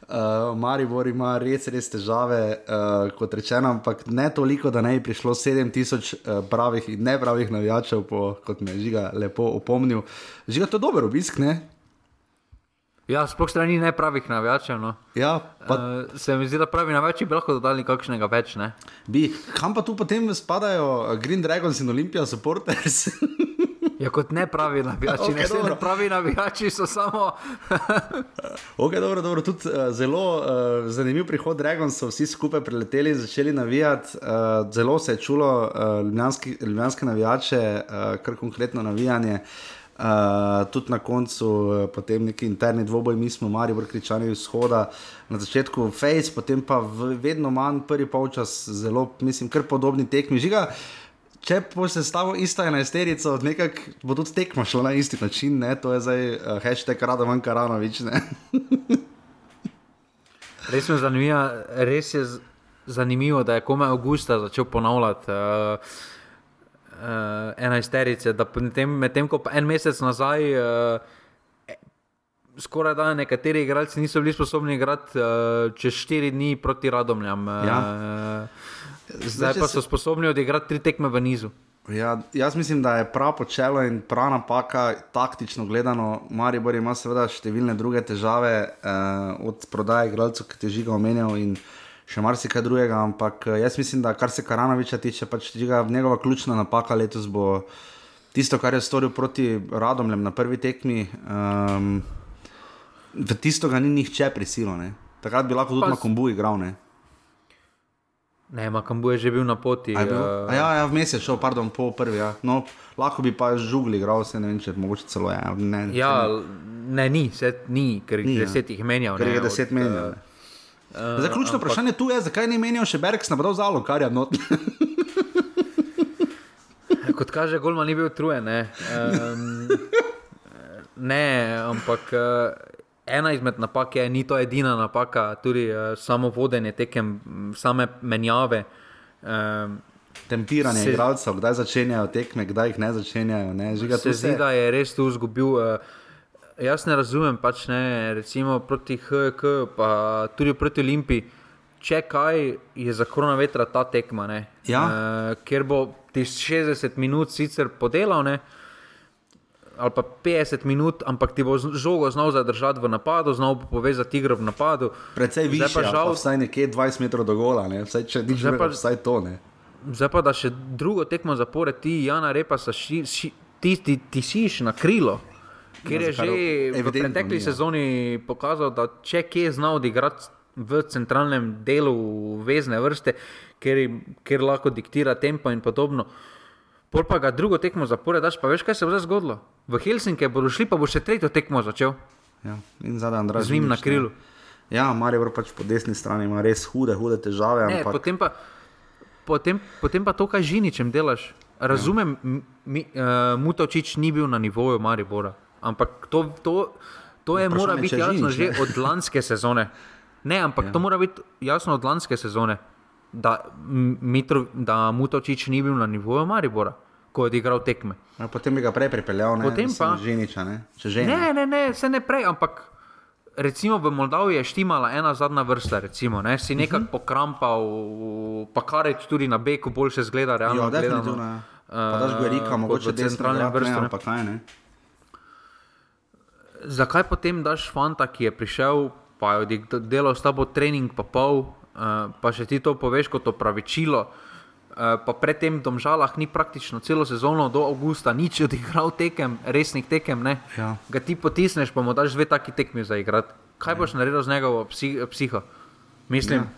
Uh, Maribor ima res, res težave, uh, kot rečeno, ampak ne toliko, da ne bi prišlo 7000 uh, pravih in nepravih navijačev, po, kot me je žiga lepo opomnil. Žiga to dober obisk, ne? Ja, sploh strani ne pravih navijačev. No. Ja, pa... uh, se mi zdi, da pravi navijači bi lahko dodali kakšnega več. Ne? Bi, kam pa tu potem spadajo Green Dragons in Olympia supporters? Ja, kot ne pravi navijači, okay, ne pravi navijači so samo. okay, dobro, dobro. Tudi, uh, zelo uh, zanimiv prihod Dragon so vsi skupaj prileteli in začeli navijati. Uh, zelo se je čulo uh, ljubljanske navijače, uh, kar konkretno navijanje. Uh, tudi na koncu, uh, potem neki interni dvoboj, mi smo, mari, vrkričani vzhoda, na začetku Face, potem pa v, vedno manj, prvi polčas, zelo, mislim, kar podobni tekmi. Žiga, če bo se stalo ista enajsterica, nekak bo tudi tekmo šlo na isti način, ne? to je zdaj uh, hashtag Radovan Karanovič. res, res je zanimivo, da je komaj avgusta začel ponavljati. Uh, Uh, enajsterice, da medtem, med ko en mesec nazaj, uh, skoraj da nekateri igralci niso bili sposobni igrati uh, čez štiri dni proti Radomljam. Uh, ja. Zdaj pa so sposobni odigrati tri tekme v nizu. Ja, jaz mislim, da je prav počelo in prav napaka, taktično gledano. Maribor ima seveda številne druge težave, eh, od prodaje igralcev, ki te žiga omenjal in še marsikaj drugega. Ampak eh, jaz mislim, da kar se Karanoviča tiče, pač žiga njegova ključna napaka letos bo tisto, kar je storil proti Radomljem na prvi tekmi. Um, v tisto ga ni nihče prisilil. Takrat bi lahko tudi na kombu igral. Ne? Ne, Makambu je že bil na poti. Bil? Uh... Ja, ja vmes je šel, pardon, po prvi. Ja. No, lahko bi pa žugli, igral se ne vem, če mogoče celo je. Ja, ne, ja, ne, ni, set, ni, ker ni, ja. deset jih menjal. Ker je deset menjal. Uh, Zaključno ampak... vprašanje tu je, zakaj ni menjal še Bergs na bral zalo, kar je not. Kot kaže, Golma ni bil utrujen. Ne. Um, ne, ampak. Uh, ena izmed napak je, ni to edina napaka, tudi uh, samo vodenje tekem, same menjave. Um, Tempiranje se, igralcev, kdaj začenjajo tekme, kdaj jih ne začenjajo. Ne? Žiga, se zdi, da je res tu izgubil. Uh, jaz ne razumem, pač ne, recimo proti HK, pa tudi proti Olimpiji. Če kaj je za korona vetra ta tekma, ja. uh, ker bo ti 60 minut sicer podelal, ne, uh, ali pa 50 minut, ampak ti bo žogo znal zadržati v napadu, znal bo povezati igro v napadu. Predvsej više, pa žal, pa vsaj nekje 20 metrov do gola, ne? vsaj če ti že pa vsaj to. Ne? Zdaj pa da še drugo tekmo zapored, ti, Jana Repa, ši, ši, ti, ti, ti siš na krilo. Ker je že v pretekli ja. sezoni pokazal, da če kje je znal odigrati v centralnem delu vezne vrste, ker, ker lahko diktira tempo in podobno. Pol pa ga drugo tekmo zapored, daš pa veš, kaj se bo zdaj zgodilo. V Helsinki bodo šli, pa bo še tretjo tekmo začel. Ja, in zadaj Andrej. Z njim na krilu. Ja, Marijo pač po desni strani ima res hude, hude težave. Ne, ampak... potem, pa, potem, potem pa to, kaj žiničem delaš. Razumem, ja. mi, uh, Mutovčič ni bil na nivoju Maribora, ampak to, to, to je mora biti jasno žinič, že od lanske sezone. Ne, ampak ja. to mora biti jasno od lanske sezone, da, da Mutovčič ni bil na nivoju Maribora ko je igral tekme. A potem bi ga prej pripeljal, ne pa Ženiča. Ne? Ženi. ne, ne, ne, se ne prej, ampak. Recimo v Moldaviji je štimala ena zadnja vrsta, recimo, ne? si nekako uh mhm. -huh. pokrampal, pa kar je tudi na beku, boljše zgleda. Realno, jo, definitivno. Uh, pa daš Gorika, mogoče centralne vrste. Ne, kaj, ne? Zakaj potem daš fanta, ki je prišel, pa je delal s tabo trening, pa pol, uh, pa še ti to poveš kot opravičilo? Eh, pa predtem v Domžalah ni praktično celo sezono do avgusta nič odigral tekem, resnih tekem. Ja. Ga ti potisneš, pa mu daš dve taki tekmi za igrati. Kaj ja. boš naredil z njegovo psi, psiho? Mislim, ja.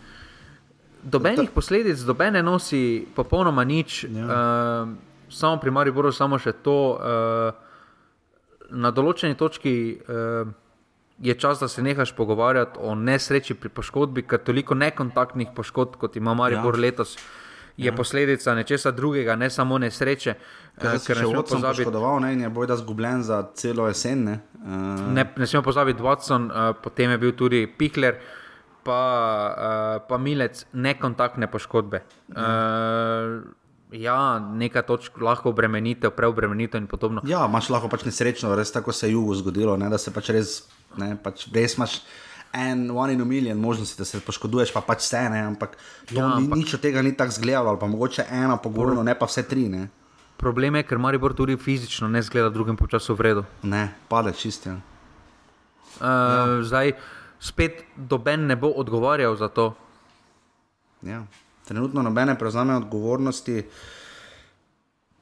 dobenih posledic, dobene nosi popolnoma nič. Ja. Uh, samo pri Mariboru, samo še to. Uh, na določeni točki. Uh, Je čas, da se nehaš pogovarjati o nesreči pri poškodbi, ker toliko nekontaktnih poškodb, kot ima Maribor ja. letos, je ja. posledica nečesa drugega, ne samo nesreče. Ker se je Watson poškodoval ne, in je bojda zgubljen za celo jesen. Ne, uh... ne, ne smemo pozabiti Watson, uh, potem je bil tudi Pihler. Pa, uh, pa milec nekontaktne poškodbe. Uh, ja, nekaj točk lahko obremenitev, preobremenitev in podobno. Ja, imaš lahko pač nesrečno, res tako se je jugu zgodilo, ne, da se pač res, ne, pač res imaš en, one in a million možnosti, da se poškoduješ, pa pač vse ne, ampak, ja, ni, ampak... nič od tega ni tako zgledalo, ali pa mogoče ena pogorno, ne pa vse tri. Ne. Problem je, ker Maribor tudi fizično ne zgleda drugim počasu v redu. Ne, pade čistja. Uh, ja. Zdaj spet doben ne bo odgovarjal za to. Ja. Trenutno nobene prevzame odgovornosti. Uh,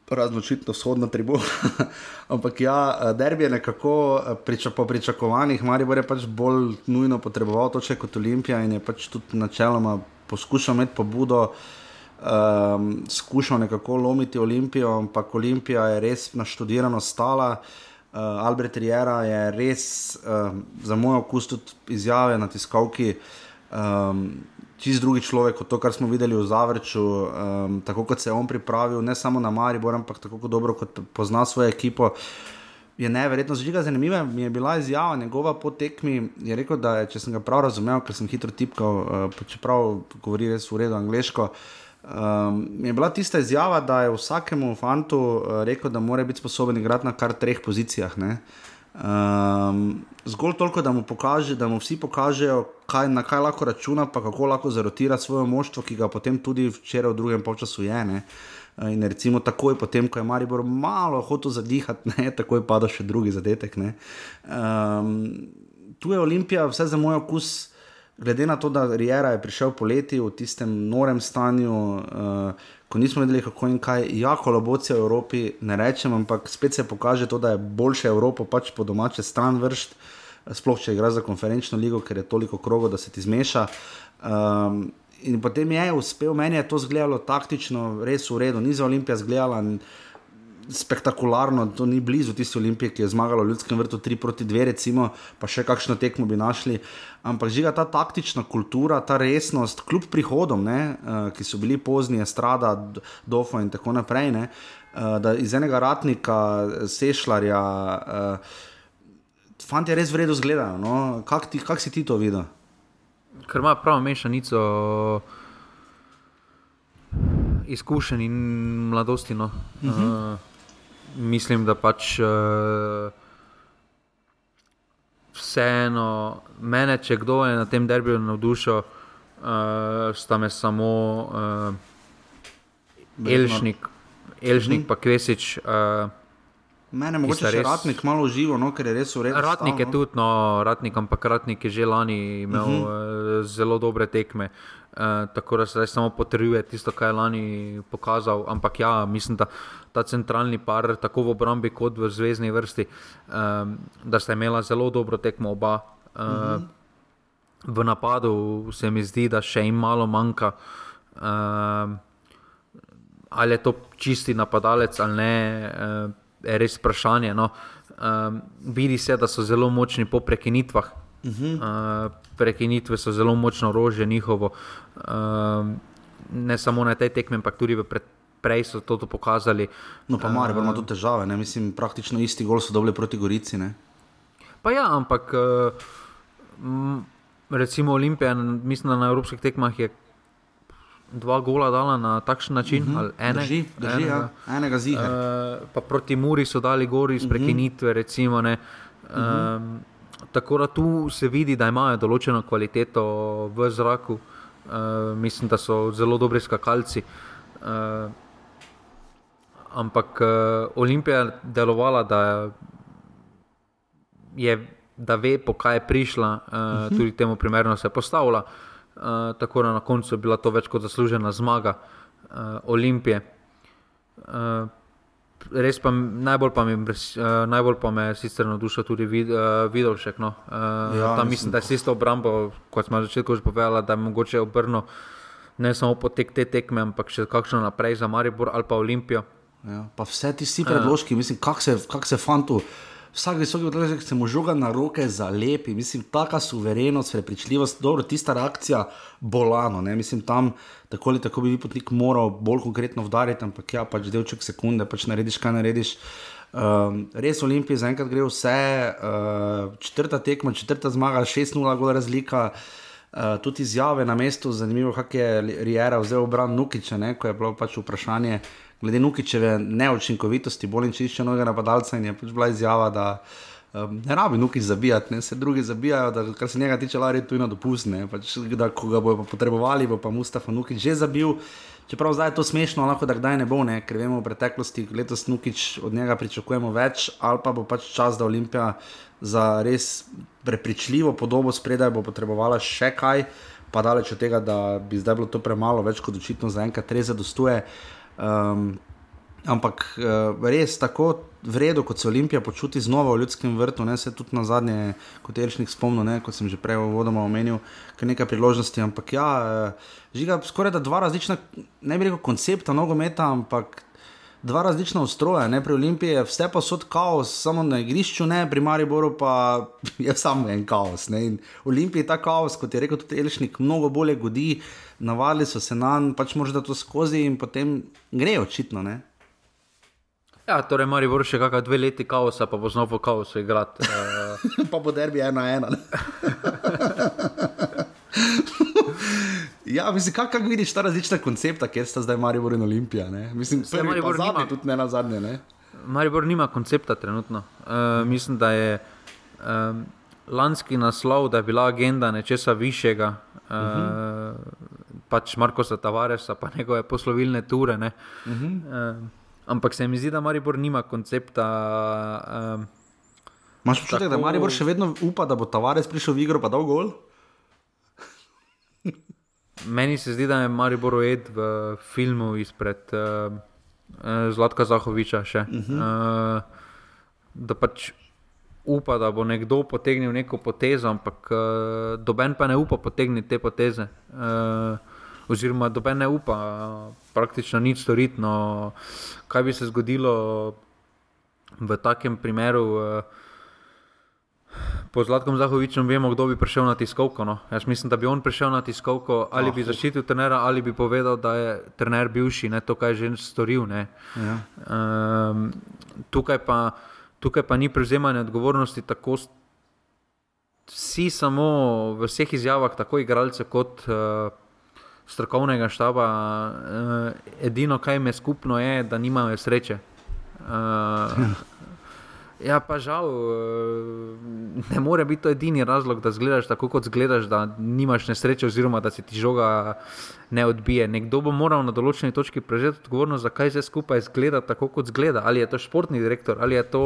raznočitno vzhodno tribuno. Ampak ja, derbi je nekako eh, priča, po pričakovanjih, Maribor je pač bolj nujno potreboval to, če kot Olimpija in je pač tudi načeloma poskušal imeti pobudo, um, skušal nekako lomiti Olimpijo, ampak Olimpija je res naštudirano stala. Uh, Albert Riera je res uh, za moj okus tudi izjave na tiskovki. Um, čist drugi človek kot to, kar smo videli v Zavrču, um, tako kot se je on pripravil, ne samo na Maribor, ampak tako kot dobro, kot pozna svojo ekipo. Je neverjetno zžiga zanimiva. Mi je bila izjava njegova po tekmi. Je rekel, da je, če sem ga prav razumel, ker sem hitro tipkal, uh, čeprav govori res v redu angliško. Um, je bila tista izjava, da je vsakemu fantu uh, rekel, da mora biti sposoben igrati na kar treh pozicijah. Uh, Um, zgolj toliko, da mu, pokaže, da mu vsi pokažejo, kaj, na kaj lahko računa, pa kako lahko zarotira svoje moštvo, ki ga potem tudi včeraj v drugem času je. Ne? In recimo takoj, potem, ko je Maribor malo hotel zadihati, ne, takoj pada še drugi zadetek. Um, tu je Olimpija, vse za moj okus, glede na to, da Rijera je prišel poleti v tistem norem stanju. Uh, ko nismo vedeli, kako in kaj, jako lobocija v Evropi, ne rečem, ampak spet se pokaže to, da je boljše Evropo pač po domače stran vršt, sploh če igraš za konferenčno ligo, ker je toliko krogo, da se ti zmeša. Um, in potem je uspel, meni je to zgledalo taktično, res v redu, ni za Olimpijo zgledala spektakularno, to ni blizu tiste olimpije, ki je zmagala v ljudskem vrtu 3 proti 2, recimo, pa še kakšno tekmo bi našli. Ampak žiga ta taktična kultura, ta resnost, kljub prihodom, ne, uh, ki so bili pozni, strada, dofo in tako naprej, ne, uh, da iz enega ratnika, sešljarja, uh, fanti res vredno zgledajo. No? Kako kak si ti to videl? Ker ima pravo mešanico izkušenj in mladosti. No. Uh -huh. uh, mislim, da pač uh, vseeno, mene, če kdo je na tem derbiju navdušil, uh, sta me samo uh, Elžnik, Elžnik hmm. pa Kvesič. Uh, Mene mogoče še res... ratnik malo živo, no, ker je res urejen. Ratnik je tudi, no, ratnik, ampak ratnik je že lani imel uh -huh. uh, zelo dobre tekme. Uh, tako da se zdaj samo potrjuje tisto, kar je lani pokazal. Ampak ja, mislim, da ta centralni par, tako v obrambi kot v zvezdni vrsti, um, da sta imela zelo dobro tekmo oba. Uh, uh -huh. V napadu se mi zdi, da še jim malo manjka. Uh, ali je to čisti napadalec ali ne. Uh, je res vprašanje. No. Um, vidi se, da so zelo močni po prekinitvah. Uh -huh. uh, prekinitve so zelo močno orožje njihovo. Um, ne samo na tej tekmi, ampak tudi prej so to, to pokazali. No, pa malo imamo tu težave. Ne? Mislim, praktično isti gol so dobili proti Gorici. Ne? Pa ja, ampak uh, recimo Olimpija, mislim, da na evropskih tekmah je dva gola dala na takšen način. Uh -huh. ene, drži, drži, enega, ja. enega ziga. Uh, pa proti Muri so dali gori iz mhm. prekinitve. Uh -huh. recimo, um, uh -huh. Tako da tu se vidi, da imajo določeno kvaliteto v zraku. Uh, mislim, da so zelo dobri skakalci. Uh, ampak uh, Olimpija je delovala, da, je, da ve, po kaj je prišla, uh, uh -huh. tudi temu primerno se je postavila. Uh, Eh, tako da na koncu je bila to več kot zaslužena zmaga uh, Olimpije. Uh, res pa najbolj pa, mi, uh, najbolj pa me sicer navdušil tudi vid, uh, Vidovšek. No. Uh, ja, tam mislim, da je isto obrambo, kot smo začeli že povedali, da je mogoče obrno ne samo potek te tekme, ampak še kakšno naprej za Maribor ali pa Olimpijo. Ja, vse ti si predložki, uh, mislim, kako se, kak se fantu vsak visoki odloček se mu žoga na roke za lepi, mislim, taka suverenost, prepričljivost, dobro, tista reakcija bolano, ne? mislim, tam tako ali tako bi vi potnik moral bolj konkretno vdariti, ampak ja, pač delček sekunde, pač narediš, kaj narediš. Um, res Olimpije zaenkrat gre vse, uh, četrta tekma, četrta zmaga, 6-0 gola razlika. Uh, tudi izjave na mestu, zanimivo, kako je Rijera vzel obran Nukiča, ko je bilo pač vprašanje, glede Nukičeve neučinkovitosti, bolj čišče novega napadalca je pač bila izjava, da um, ne rabi Nukič zabijati, ne se drugi zabijajo, da kar se njega tiče, lari tu in dopustne. Pač, ko ga bojo potrebovali, bo pa Mustafa Nukič že zabil. Čeprav zdaj je to smešno, lahko da kdaj ne bo, ne? ker vemo v preteklosti, letos Nukič od njega pričakujemo več, ali pa bo pač čas, da Olimpija za res prepričljivo podobo spredaj bo potrebovala še kaj, pa daleč od tega, da bi zdaj bilo to premalo, več kot očitno za enkrat res zadostuje. Um, ampak uh, res tako vredno, kot se Olimpija počuti znova v ljudskem vrtu, ne se tudi na zadnje, kot rečnik spomnil, kot sem že prej vodoma omenil, kar nekaj priložnosti. Ampak ja, uh, žiga skoraj da dva različna, ne bi rekel koncepta nogometa, ampak dva različna ustroja. Ne? Pri Olimpiji je vse pa sod kaos, samo na igrišču, ne pri Mariboru pa je samo en kaos. Ne? In Olimpiji ta kaos, kot je rekel tudi Elšnik, mnogo bolje godi, navadili so se na njega, pač možda to skozi in potem gre očitno. Ne? Ja, torej, mora biti še kakšne dve leti kaosa, pa bo znova kaos igrati. Uh... pa bo derbi ena ena. Ja, mislim, kako kak vidiš ta različna koncepta, kjer sta zdaj Maribor in Olimpija? Ne? Mislim, da je Maribor nima, tudi ne na zadnje. Ne? Maribor nima koncepta trenutno. Uh, mislim, da je um, lanski naslov, da je bila agenda nečesa višjega, uh, uh -huh. pač Marko Tavares, pa njegove poslovilne ture. Uh -huh. uh, ampak se mi zdi, da Maribor nima koncepta. Uh, Máš občutek, tako... da Maribor še vedno upa, da bo Tavares prišel v igro, pa dal gol? Meni se zdi, da je Maribor ujed v filmu izpred uh, Zlatka Zahoviča. Uh -huh. uh, da pač upa, da bo nekdo potegnil neko potezo, ampak uh, doben pa ne upa potegniti te poteze. Uh, oziroma, doben ne upa uh, praktično nič storiti. No, kaj bi se zgodilo v takem primeru? Uh, Po Zlatkom Zahovičem vemo, kdo bi prišel na tiskovko. No. Jaz mislim, da bi on prišel na tiskovko ali oh. bi zaščitil trenera, ali bi povedal, da je trener bivši, ne to, kaj je že storil. Ja. Um, tukaj, pa, tukaj pa ni prevzemanja odgovornosti tako. Vsi samo v vseh izjavah, tako igralce kot uh, strokovnega štaba, uh, edino, kar jim je skupno, je, da nimajo sreče. Uh, Ja, pa žal, eh, ne more biti to edini razlog, da zgledaš tako, kot zgledaš, da nimaš nesreče, oziroma da se ti žoga ne odbije. Nekdo bo moral na določeni točki prevzeti odgovornost, zakaj se skupaj zgleda tako, kot zgleda. Ali je to športni direktor, ali je to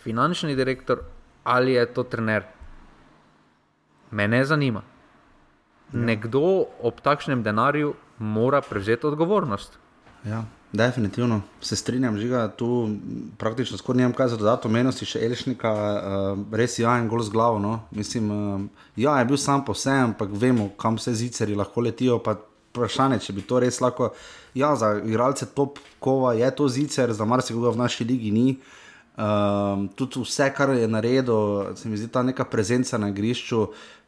finančni direktor, ali je to trener. Me ne zanima. Ja. Nekdo ob takšnem denarju mora prevzeti odgovornost. Ja. Definitivno se strinjam, žiga tu praktično skoraj nimam kaj za dodati, omeniti še Elšnika, uh, res ja, en gol z glavo. No. Mislim, uh, ja, je bil sam po vsem, ampak vemo, kam se ziceri lahko letijo. Vprašanje, če bi to res lahko. Ja, za igralce top kova je to zicer, za marsikoga v naši ligi ni. Um, tudi vse, kar je naredil, se mi zdi ta neka prezenca na igrišču,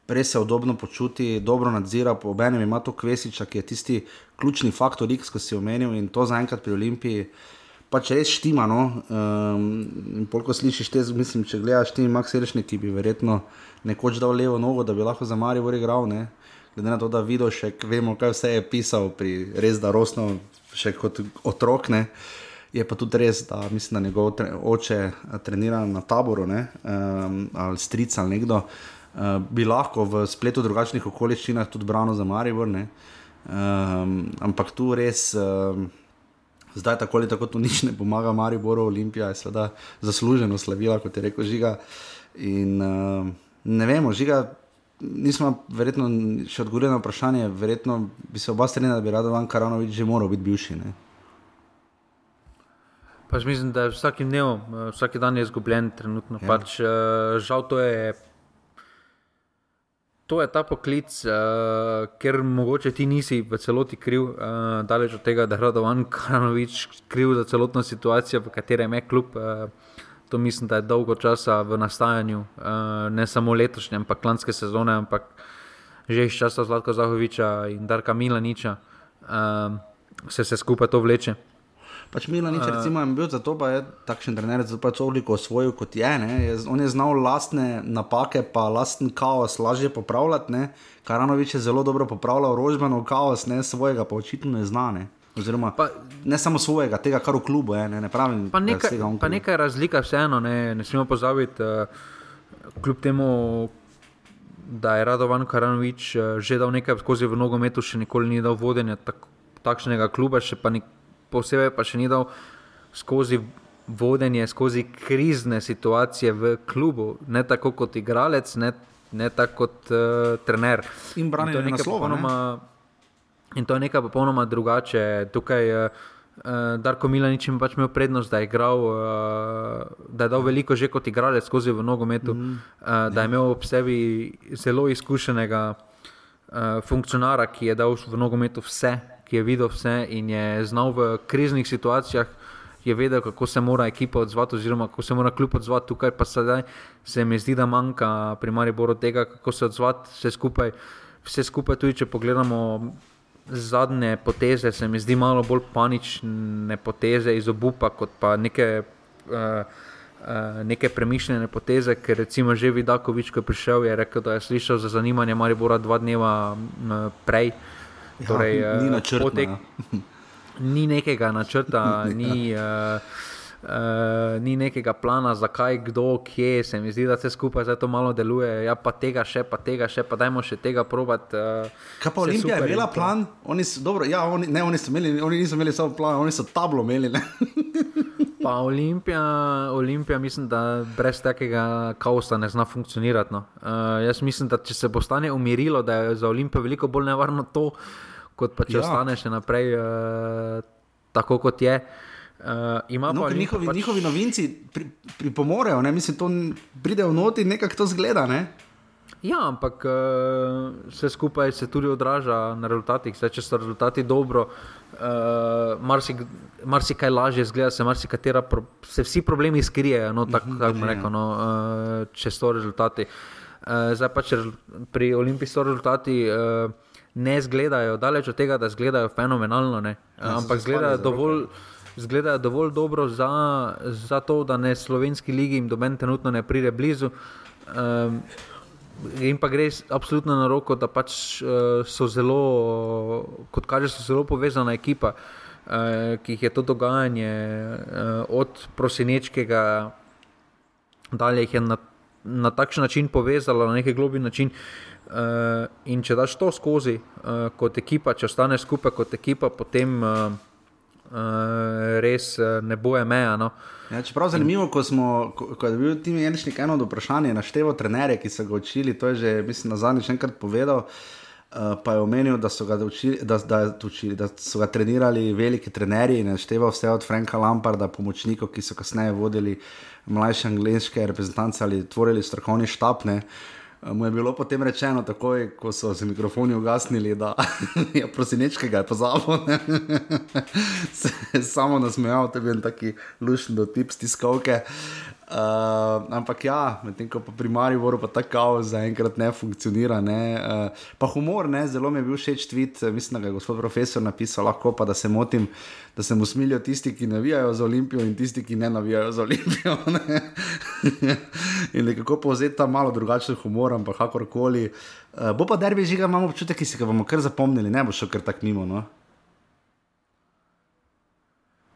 res se udobno počuti, dobro nadzira, po obenem ima to kvesiča, ki je tisti ključni faktor, ki si omenil in to zaenkrat pri Olimpiji. Pač res štima. No? Um, Polko slišiš te, mislim, če gledaš ti, Max Rešnik, ki bi verjetno nekoč dal levo nogo, da bi lahko za Marijo igral. Ne? Glede na to, da vidiš, še vemo, kaj vse je pisal, pri res da rosno, še kot otrok. Ne? Je pa tudi res, da mislim, da njegov oče trenira na taboru um, ali stric ali nekdo. Uh, uh, bi lahko v spletu drugačnih okoliščinah tudi branil za Maribor. Um, ampak tu res, um, zdaj tako ali tako, tu nič ne pomaga Mariboru, Olimpija je seveda zasluženo slavila, kot je rekel Žiga. In uh, ne vemo, Žiga. Nismo verjetno še odgovorili na vprašanje, verjetno bi se oba strinjala, da bi rado van Karanovič že moral biti bivši. Ne? Pač mislim, da je vsak dnev, vsak dan je izgubljen, trenutno. Ja. Pač, žal to je to je ta poklic, uh, ker mogoče ti nisi v celoti kriv, uh, daleč od tega, da je Radovan Karanovič kriv za celotno situacijo, v katerem je klub. Uh, to mislim, da je dolgo časa v nastajanju, uh, ne samo letošnje, ampak lanske sezone, ampak že iz časa Zlatka Zahoviča in Darka Milaniča uh, se vse skupaj to vleče. Pač Milanič, uh, recimo, je bil za to, da je takšen trener, je pač toliko osvojil kot je, je. On je znal lastne napake, pa lasten kaos lažje popravljati. Ne? Karanovič je zelo dobro popravljal rožbeno kaos, ne svojega, pa očitno ne znane. Oziroma, pa, ne samo svojega, tega, kar v klubu je. Ne, ne pravim, pa nekaj, pa nekaj razlika, vseeno, ne, ne smemo pozabiti, uh, kljub temu, da je Radovan Karanovič uh, že dal nekaj skozi v nogometu, še nikoli ni dal vodenja tak, takšnega kluba, še pa nikoli posebej pa še ni dal skozi vodenje, skozi krizne situacije v klubu, ne tako kot igralec, ne, ne tako kot uh, trener. In branjenje nekaj popolnoma. In to je nekaj popolnoma drugače. Tukaj je uh, Darko Milanič pač imel prednost, da je, igral, uh, da je dal veliko že kot igralec skozi v nogometu, mm, uh, da je imel ob sebi zelo izkušenega uh, funkcionara, ki je dal v nogometu vse, ki je videl vse in je znal v kriznih situacijah. Je vedel, kako se mora ekipa odzvati, oziroma kako se mora kljub odzvati tukaj, pa sedaj se mi zdi, da manjka pri Mariboru tega, kako se odzvati vse skupaj. Vse skupaj, tudi če pogledamo zadnje poteze, se mi zdi malo bolj panične poteze iz obupa, kot pa neke. Uh, neke premišljene poteze, ker recimo že Vidakovič, ko je prišel, je rekel, da je slišal za zanimanje Maribora dva dneva uh, prej. Ja, torej, ni načrta. Potek, ni nekega načrta, ni. Uh, Uh, ni nekega plana, zakaj, kdo, kje. Se mi zdi, da vse skupaj zdaj to malo deluje. Ja, pa tega še, pa tega še, pa dajmo še tega provat. Uh, Kaj pa Olimpija je imela plan? Oni so, dobro, ja, oni, ne, oni, imeli, oni niso imeli samo plan, oni so tablo imeli. pa Olimpija, Olimpija, mislim, da brez takega kaosa ne zna funkcionirati. No. Uh, jaz mislim, da če se bo stanje umirilo, da je za Olimpijo veliko bolj nevarno to, kot pa če ja. ostane še naprej uh, tako, kot je. Uh, Uh, no, njihovi, pač... njihovi novinci pri, pripomorejo, ne? mislim, da pridejo v noti in nekako to zgleda. Ne? Ja, ampak uh, vse skupaj se tudi odraža na rezultatih. Zdaj, če so rezultati dobro, uh, marsikaj marsi lažje zgleda, se, pro, se vsi problemi skrijejo, no, tako tak, tak rekel, no, uh, če so rezultati. Uh, zdaj pa če pri olimpijskih so rezultati. Uh, Ne izgledajo, daleč od tega, da izgledajo fenomenalno, ja, ampak izgledajo dovolj, zgledajo dovolj dobro za, za to, da ne slovenski ligi jim doben trenutno ne pride blizu. Um, in pa gre absolutno na roko, da pač uh, so zelo, kot kaže, so zelo povezana ekipa, uh, ki jih je to dogajanje uh, od prosinečkega dalje jih je na, na takšen način povezalo, na neki globi način. Uh, in če daš to skozi uh, kot ekipa, če ostaneš skupaj kot ekipa, potem uh, res uh, ne boje meja. No. Ja, čeprav je zanimivo, ko, smo, ko, ko je bil Tim Jenšnik eno od vprašanj, naštevo trenere, ki so ga učili, to je že, mislim, na zadnjič enkrat povedal. Uh, pa je omenil, da so, učili, da, da, učili, da so ga trenirali veliki trenerji našteval vse od Franka Lamparda, pomočnikov, ki so kasneje vodili mlajše angliške reprezentance ali tvorili strokovni štab. Uh, Mu je bilo potem rečeno, takoj, ko so se mikrofoni ugasnili, da je prosinečkega pozabil. Samo nasmejal, da je bil taki lušni do tip stiskovke. Uh, ampak ja, medtem ko pri Mariboru pa ta kaos zaenkrat ne funkcionira. Ne? Uh, pa humor, ne? zelo mi je bil všeč tweet, mislim, da ga je gospod profesor napisal, lahko pa da se motim, da se mu smilijo tisti, ki navijajo za Olimpijo in tisti, ki ne navijajo za Olimpijo. in nekako povzeti ta malo drugačen humor, ampak kakorkoli. Uh, bo pa derbi žiga, imamo občutek, ki si ga bomo kar zapomnili, ne bo šel kar tak mimo. No?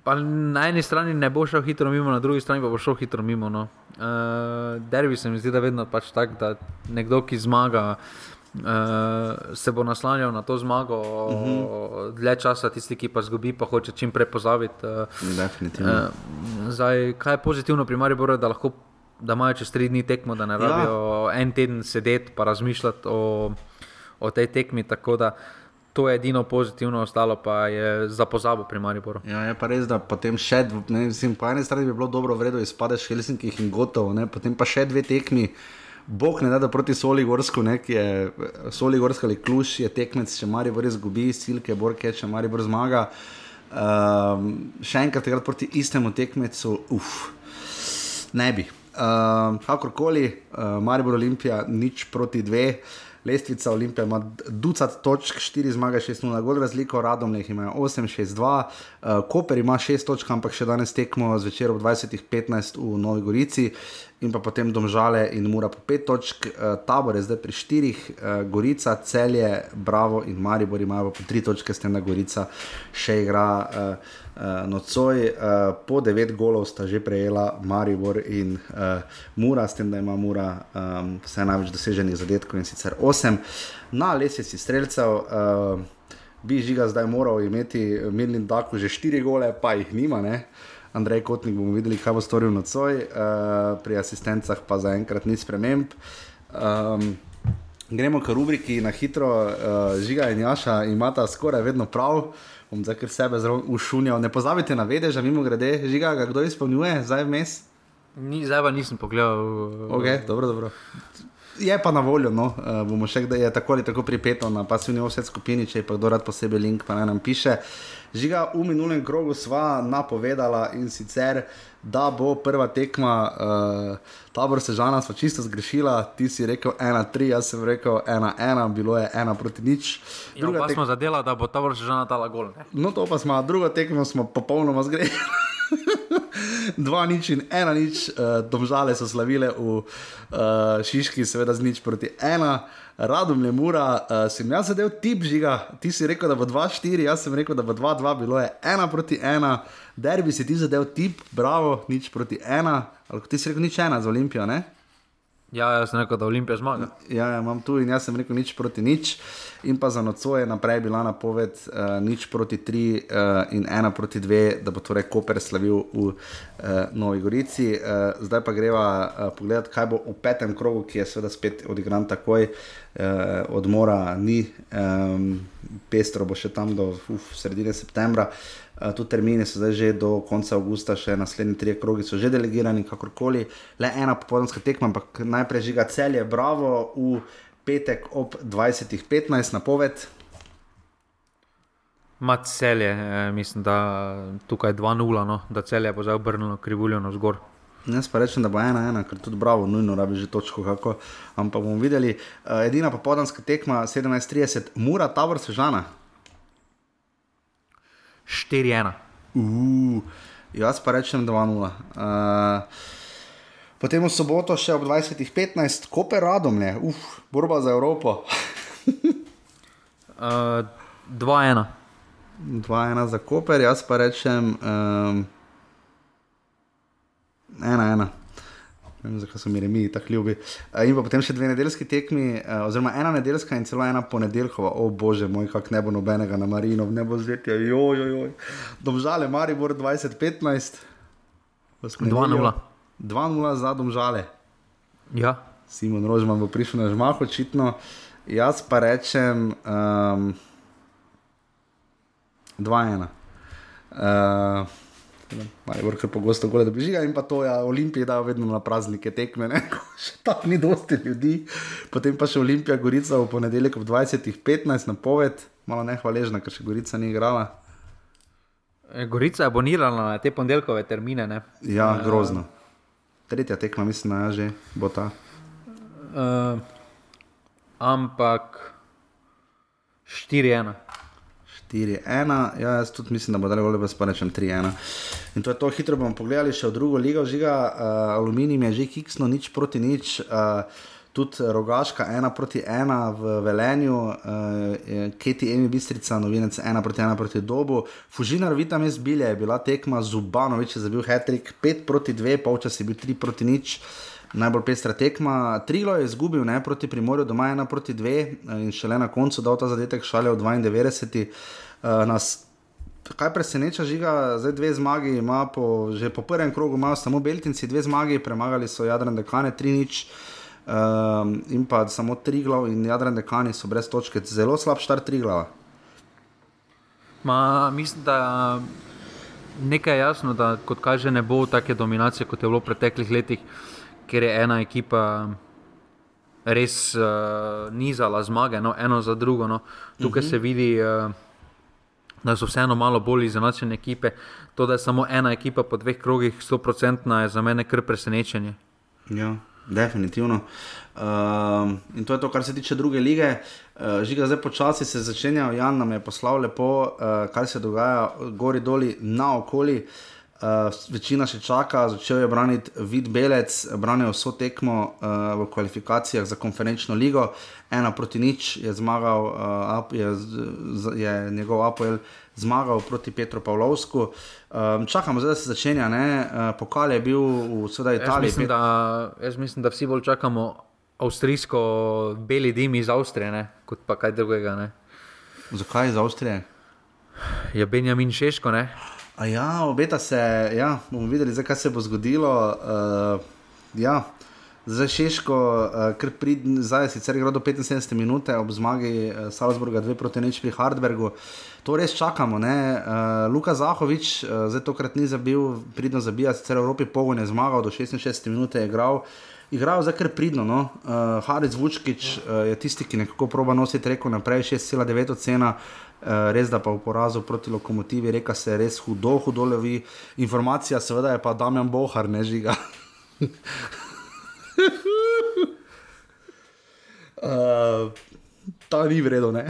Pa na eni strani ne bo šel hitro mimo, na drugi strani pa bo šel hitro mimo. No. Uh, derbi se mi zdi, da je vedno pač tako, da nekdo, ki zmaga, uh, se bo naslanjal na to zmago uh mhm. -huh. dlje časa, tisti, ki pa zgubi, pa hoče čim prej pozabiti. Uh, Definitivno. Uh, zdaj, kaj je pozitivno pri Mariboru, da lahko. Da imajo čez tri dni tekmo, da ne ja. rabijo en teden sedeti in razmišljati o, o tej tekmi. Tako da uh, To je edino pozitivno, ostalo pa je za pozabo pri Mariboru. Ja, je pa res, da potem še, ne, mislim, po eni strani bi bilo dobro, vredno izpadeš Helsinki in gotovo, ne, potem pa še dve tekmi. Bog ne da, da proti Soligorsku, ne, ki je Soligorska ali Kluž, je tekmec, če Maribor izgubi, Silke, Borke, če Maribor zmaga. Um, še enkrat takrat proti istemu tekmecu, uf, ne bi. Um, kakorkoli, uh, Maribor Olimpija, nič proti dveh lestvica Olimpije ima ducat točk, 4 zmage, 6-0, gol razliko, radom jih ima 8-6-2, uh, Koper ima 6 točk, ampak še danes tekmo zvečer ob 20-15 v Novi Gorici. In pa potem domžale in mora po 5 točk, uh, tabor je zdaj pri 4, uh, Gorica, Celje, Bravo in Maribor imajo po 3 točke, s tem da Gorica še igra. Uh, nocoj, uh, po devet golov sta že prejela Maribor in uh, Mura, s tem, da ima Mura um, vse največ doseženih zadetkov in sicer osem. Na lesvici streljcev uh, bi žiga zdaj moral imeti Milnin Daku že štiri gole, pa jih nima. Ne? Andrej Kotnik bomo videli, kaj bo storil nocoj, uh, pri asistencah pa zaenkrat ni sprememb. Um, gremo k rubriki na hitro, uh, žiga in Jaša imata skoraj vedno prav. Uh, bom zdaj kar sebe zelo ušunjal. Ne pozabite na vedež, mimo grede, žiga, kdo izpolnjuje, zdaj vmes. Ni, zdaj pa nisem pogledal. Okay, dobro, dobro. Je pa na voljo, no. uh, bomo še kdaj, je tako ali tako pripeto na pasivni offset skupini, če je pa kdo rad posebej link, pa naj nam piše. Žiga, v minulem krogu sva napovedala in sicer, da bo prva tekma, uh, tabor Sežana, sva čisto zgrešila, ti si rekel 1-3, jaz sem rekel 1-1, bilo je 1 proti nič. Ja, pa tek... smo zadela, da bo tabor Sežana dala gol. Ne? No, to pa smo, drugo tekmo smo popolnoma zgrešili. Dva nič in ena nič, uh, domžale so slavile v uh, Šiški, seveda z nič proti ena. Radom je mura, uh, sem jaz zadev tip žiga, ti si rekel, da bo 2-4, jaz sem rekel, da bo 2-2, bilo je ena proti ena, derbi si ti zadev tip, bravo, nič proti ena, ali ti si rekel nič ena za Olimpijo, ne? Ja, jaz sem rekel, da Olimpija zmaga. Ja, ja, imam tu in jaz sem rekel nič proti nič. In pa za nocoj je naprej bila napoved uh, nič proti tri uh, in ena proti dve, da bo torej Koper slavil v uh, Novi Gorici. Uh, zdaj pa greva uh, pogledat, kaj bo v petem krogu, ki je seveda spet odigran takoj, uh, odmora ni, um, pestro bo še tam do uf, sredine septembra. Uh, tu termini so zdaj že do konca avgusta, še naslednji tri krogi so že delegirani, kakorkoli, le ena popoldanska tekma, ampak najprej žiga celje, bravo, v petek ob 20:15 napoved. Mat celje, eh, mislim, da tukaj 2-0, no, da celje bo zdaj obrnilo krivuljo na zgor. Jaz pa rečem, da bo ena, ena, ker tudi bravo, nujno rabi že točko, kako. Ampak bomo videli, uh, edina popoldanska tekma 17:30, mura, tabor sežana. 4-1. Uh, jaz pa rečem 2-0. Uh, potem v soboto še ob 20:15, Koper radom je, uf, borba za Evropo. uh, 2-1. 2-1 za Koper, jaz pa rečem 1-1. Ne vem, zakaj so mi remi tako ljubi. Uh, in potem še dve nedeljski tekmi, uh, oziroma ena nedeljska in celo ena ponedeljkova. O bože moj, kak ne bo nobenega na Marino, ne bo zvetja, joj, joj. Domžale, Maribor 2015. 2-0. 2-0 za domžale. Ja. Simon Rožman bo prišel na žmah, očitno. Jaz pa rečem um, 2-1. Uh, Je pogosto gore, da bi žiga in pa to, ja, Olimpije dajo vedno na praznike tekme, ne? še tako ni dosti ljudi. Potem pa še Olimpija, Gorica v ponedeljek ob 20:15 na poved, malo nehvaležna, ker še Gorica ni igrala. E, Gorica je abonirala na te ponedeljkove termine. Ne? Ja, grozno. Tretja tekma, mislim, da je že bo ta. Uh, ampak 4-1. 4-1, ja, jaz tudi mislim, da bo dalo lepo, pa rečem 3-1. In to je to, hitro bomo pogledali še v drugo ligo, žiga, uh, aluminij je že kiksno, nič proti nič. Uh, Tudi rogaška, ena proti ena v Velenju, uh, Keti Emi Bistrica, novinec ena proti ena proti dobu. Fužinar Vita Mezbilje je bila tekma zubano, več je zabil Hetrik, pet proti dve, polčas je bil tri proti nič. Uh, najbolj pestra tekma. Trilo je izgubil ne, proti Primorju, doma ena proti dve in šele na koncu dal ta zadetek šale v 92. Uh, nas, kaj preseneča, žiga, zdaj dve zmagi ima, po, že po prvem krogu imajo samo Beltinci, dve zmagi, premagali so Jadran Dekane, tri nič. Um, in pa samo tri glav in Jadran Dekani so brez točke, zelo slab štart tri glava. Ma, mislim, da nekaj je jasno, da kot kaže, ne bo take dominacije, kot je bilo v preteklih letih. Uh, ker je ena ekipa res uh, nizala zmage, no, eno za drugo. No. Tukaj uh -huh. se vidi, uh, da so vseeno malo bolj izenačene ekipe. To, da je samo ena ekipa po dveh krogih, 100-odstotna, je za mene kar presenečenje. Ja, definitivno. Uh, in to je to, kar se tiče druge lige. Uh, žiga, zdaj počasi se začenja, Jan nam je poslal lepo, uh, kaj se dogaja, gori doli na okolju. Uh, Uh, večina še čaka, začel je braniti Vid Belec, branil vso tekmo uh, v kvalifikacijah za konferenčno ligo, ena proti nič je zmagal, uh, je, je njegov Apple zmagal proti Petru Pavlovsku. Um, čakamo, zdaj se začenja, uh, pokal je bil v Italiji. Jaz mislim, da, jaz mislim, da vsi bolj čakamo avstrijsko beli dim iz Avstrije, ne? kot pa kaj drugega. Ne? Zakaj iz Avstrije? Je Benjamin Češko, ne? A ja, obeta se, ja, bomo videli, kaj se bo zgodilo. Uh, ja. Za Češko, uh, ker pridem, zdaj sicer gre do 75 minut, ob zmagi uh, Salzburga 2 proti nič pri Hardbergu. To res čakamo. Uh, Luka Zahovič, uh, zdaj tokrat ni zabil, pridno zabija, sicer v Evropi pogon je zmagal, do 66 minut je igral. Igral za kar pridno. No? Uh, Haris Vučkič uh, je tisti, ki nekako proba nositi reko naprej, 6,9 ocena. Uh, res da pa v porazu proti lokomotivi reka se res hudo, hudo levi. Informacija seveda je pa Damjan Bohar, ne žiga. uh, ta ni vredno, ne.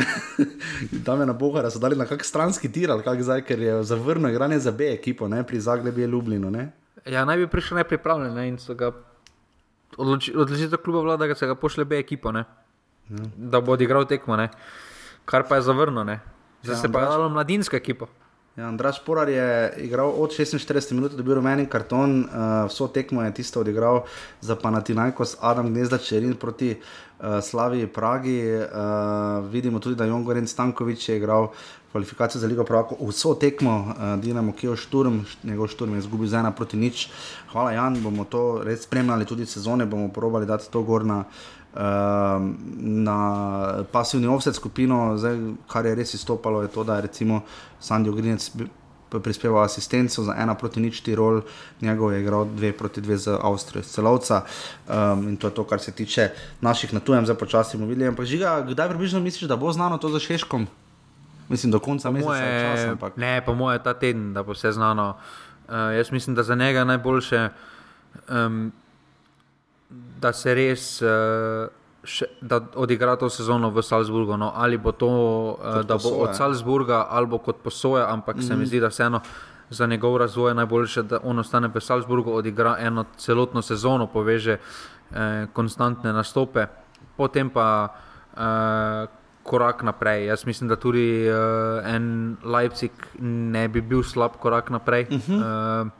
Tam je na Bohara, so dali na kak stranski tir ali kak zdaj, ker je zavrnil igranje za B ekipo, ne, pri Zagrebi je Ljubljino, ne. Ja, naj bi prišel nepripravljen ne, in so ga odločitev kluba vlada, da se ga pošle B ekipo, ne. Ja. Da bo odigral tekmo, ne. Kar pa je zavrnil, ne. Zdaj ja, se pa dalo mladinsko ekipo. Ja, Andraš Porar je igral od 46 minut, dobil rumeni karton, uh, vso tekmo je tisto odigral za Panatinajkos, Adam Gnezda Čerin proti uh, Slavi Pragi. Uh, vidimo tudi, da Jon Goren Stankovič je igral kvalifikacijo za Ligo Pravko, vso tekmo, uh, Dinamo Kijo Šturm, njegov Šturm je izgubil z ena proti nič. Hvala Jan, bomo to res spremljali tudi sezone, bomo probali dati to gor na Ehm, na pasivni offset skupino, zdaj, kar je res izstopalo, je to, da je recimo Sandy Ogrinec prispeval asistenco za ena proti nič Tirol, njegov je igral dve proti dve z Avstrijo, celovca um, in to je to, kar se tiče naših na tujem, zdaj počasi bomo videli. Ampak žiga, kdaj približno misliš, da bo znano to za Šeškom? Mislim, do konca meseca. Ne, po moje ta teden, da bo vse znano. Uh, jaz mislim, da za njega najboljše. Um, da se res. Uh, Še, da odigra to sezono v Salzburgu. No, ali bo to, uh, da bo od Salzburga, ali bo kot posoja, ampak mm. se mi mhm. zdi, da vseeno za njegov razvoj je najboljše, da on ostane v Salzburgu, odigra eno celotno sezono, poveže eh, konstantne nastope, potem pa eh, korak naprej. Jaz mislim, da tudi eh, en Leipzig ne bi bil slab korak naprej. Mm -hmm. eh,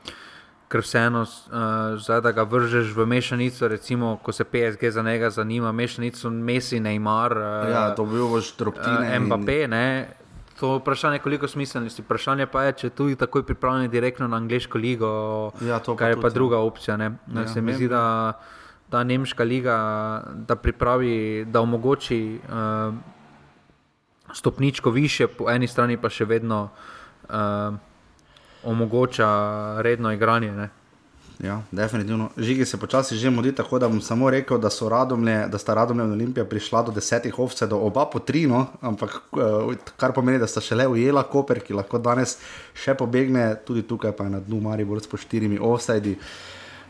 ker vseeno, uh, da ga vržeš v mešanico, recimo, ko se PSG za njega zanima, mešanico Messi, Neymar. Uh, ja, to bi bilo že drobtine. Uh, Mbappé, in... ne. To vprašanje je koliko smiselnosti. Vprašanje pa je, če tudi tako je pripravljen direktno na angliško ligo, ja, kar je pa tudi. druga opcija. Ja, se mi zdi, da ta nemška liga da pripravi, da omogoči uh, stopničko više, po eni strani pa še vedno. Uh, omogoča redno igranje. Ne? Ja, definitivno. Žigi se počasi že modi, tako da bom samo rekel, da, radomlje, da sta Radomlje in Olimpija prišla do desetih ovce, do oba po tri, no? ampak eh, kar pomeni, da sta šele ujela Koper, ki lahko danes še pobegne, tudi tukaj pa je na dnu Maribor s po štirimi ovsajdi.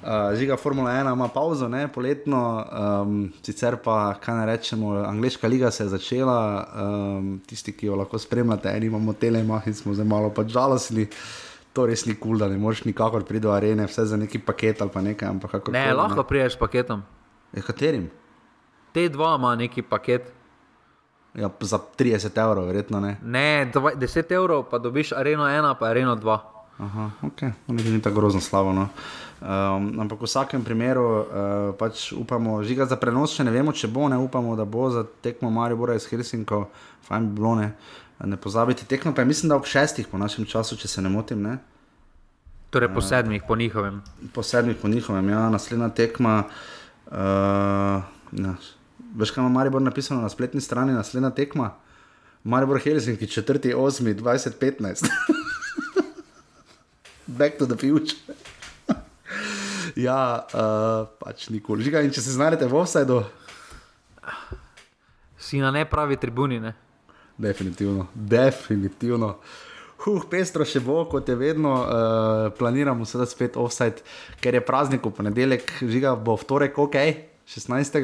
Uh, žiga Formula 1 ima pauzo, ne, poletno, um, sicer pa, kaj ne rečemo, angliška liga se je začela, um, tisti, ki jo lahko spremljate, eni imamo telemah in smo zdaj malo pač žalostni. Uh, to res ni kul, cool, da ne moreš nikakor priti do arene, vse za neki paket ali pa nekaj. Ne, kol, lahko ne. priješ s paketom. Ja, katerim? Te dva ima neki paket. Ja, za 30 evrov, verjetno ne. Ne, 10 evrov, pa dobiš areno 1, pa areno 2. Aha, ok, to ni tako grozno slabo. No. Um, ampak v vsakem primeru uh, pač upamo, žiga za prenos, če ne vemo, če bo, ne upamo, da bo za tekmo Maribora iz Helsinko, fajn bi bilo ne. Uh, ne pozabiti tekmo, pa je mislim, da ob šestih po našem času, če se ne motim. Ne? Torej po sedmih, po njihovem. Po sedmih, po njihovem, ja, naslednja tekma. Uh, Veš, kaj ima Maribor napisano na spletni strani, naslednja tekma? Maribor Helsinki, 4. 8. 2015. Back to the future. ja, uh, pač nikoli. Žiga, in če se znajdete v offsajdu. Si na nepravi tribuni, ne? Definitivno, definitivno. Huh, pestro še bo, kot je vedno, uh, planiramo se da spet offside, ker je praznik v ponedeljek, žiga bo v torek, ok, 16.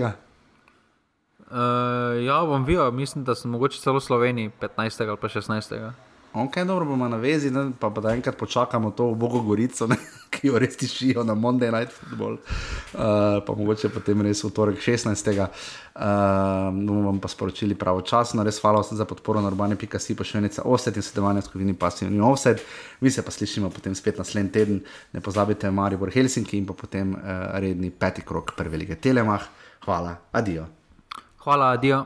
Uh, ja, bom videl, mislim, da sem mogoče celo v Sloveniji 15. ali pa 16. Ok, dobro bomo na vezi, ne? pa, pa da enkrat počakamo to v Bogo Gorico, ne? ki jo res tišijo na Monday Night Football, uh, pa mogoče potem res v torek 16. Uh, bomo vam pa sporočili pravočasno, res hvala vsem za podporo na urbane.si, pa še enica offset in sedemanje skupini pasivni offset. Mi se pa slišimo potem spet naslednji teden, ne pozabite Maribor Helsinki in pa potem uh, redni peti krok prve lige Telemah. Hvala, adijo. Hvala, adijo.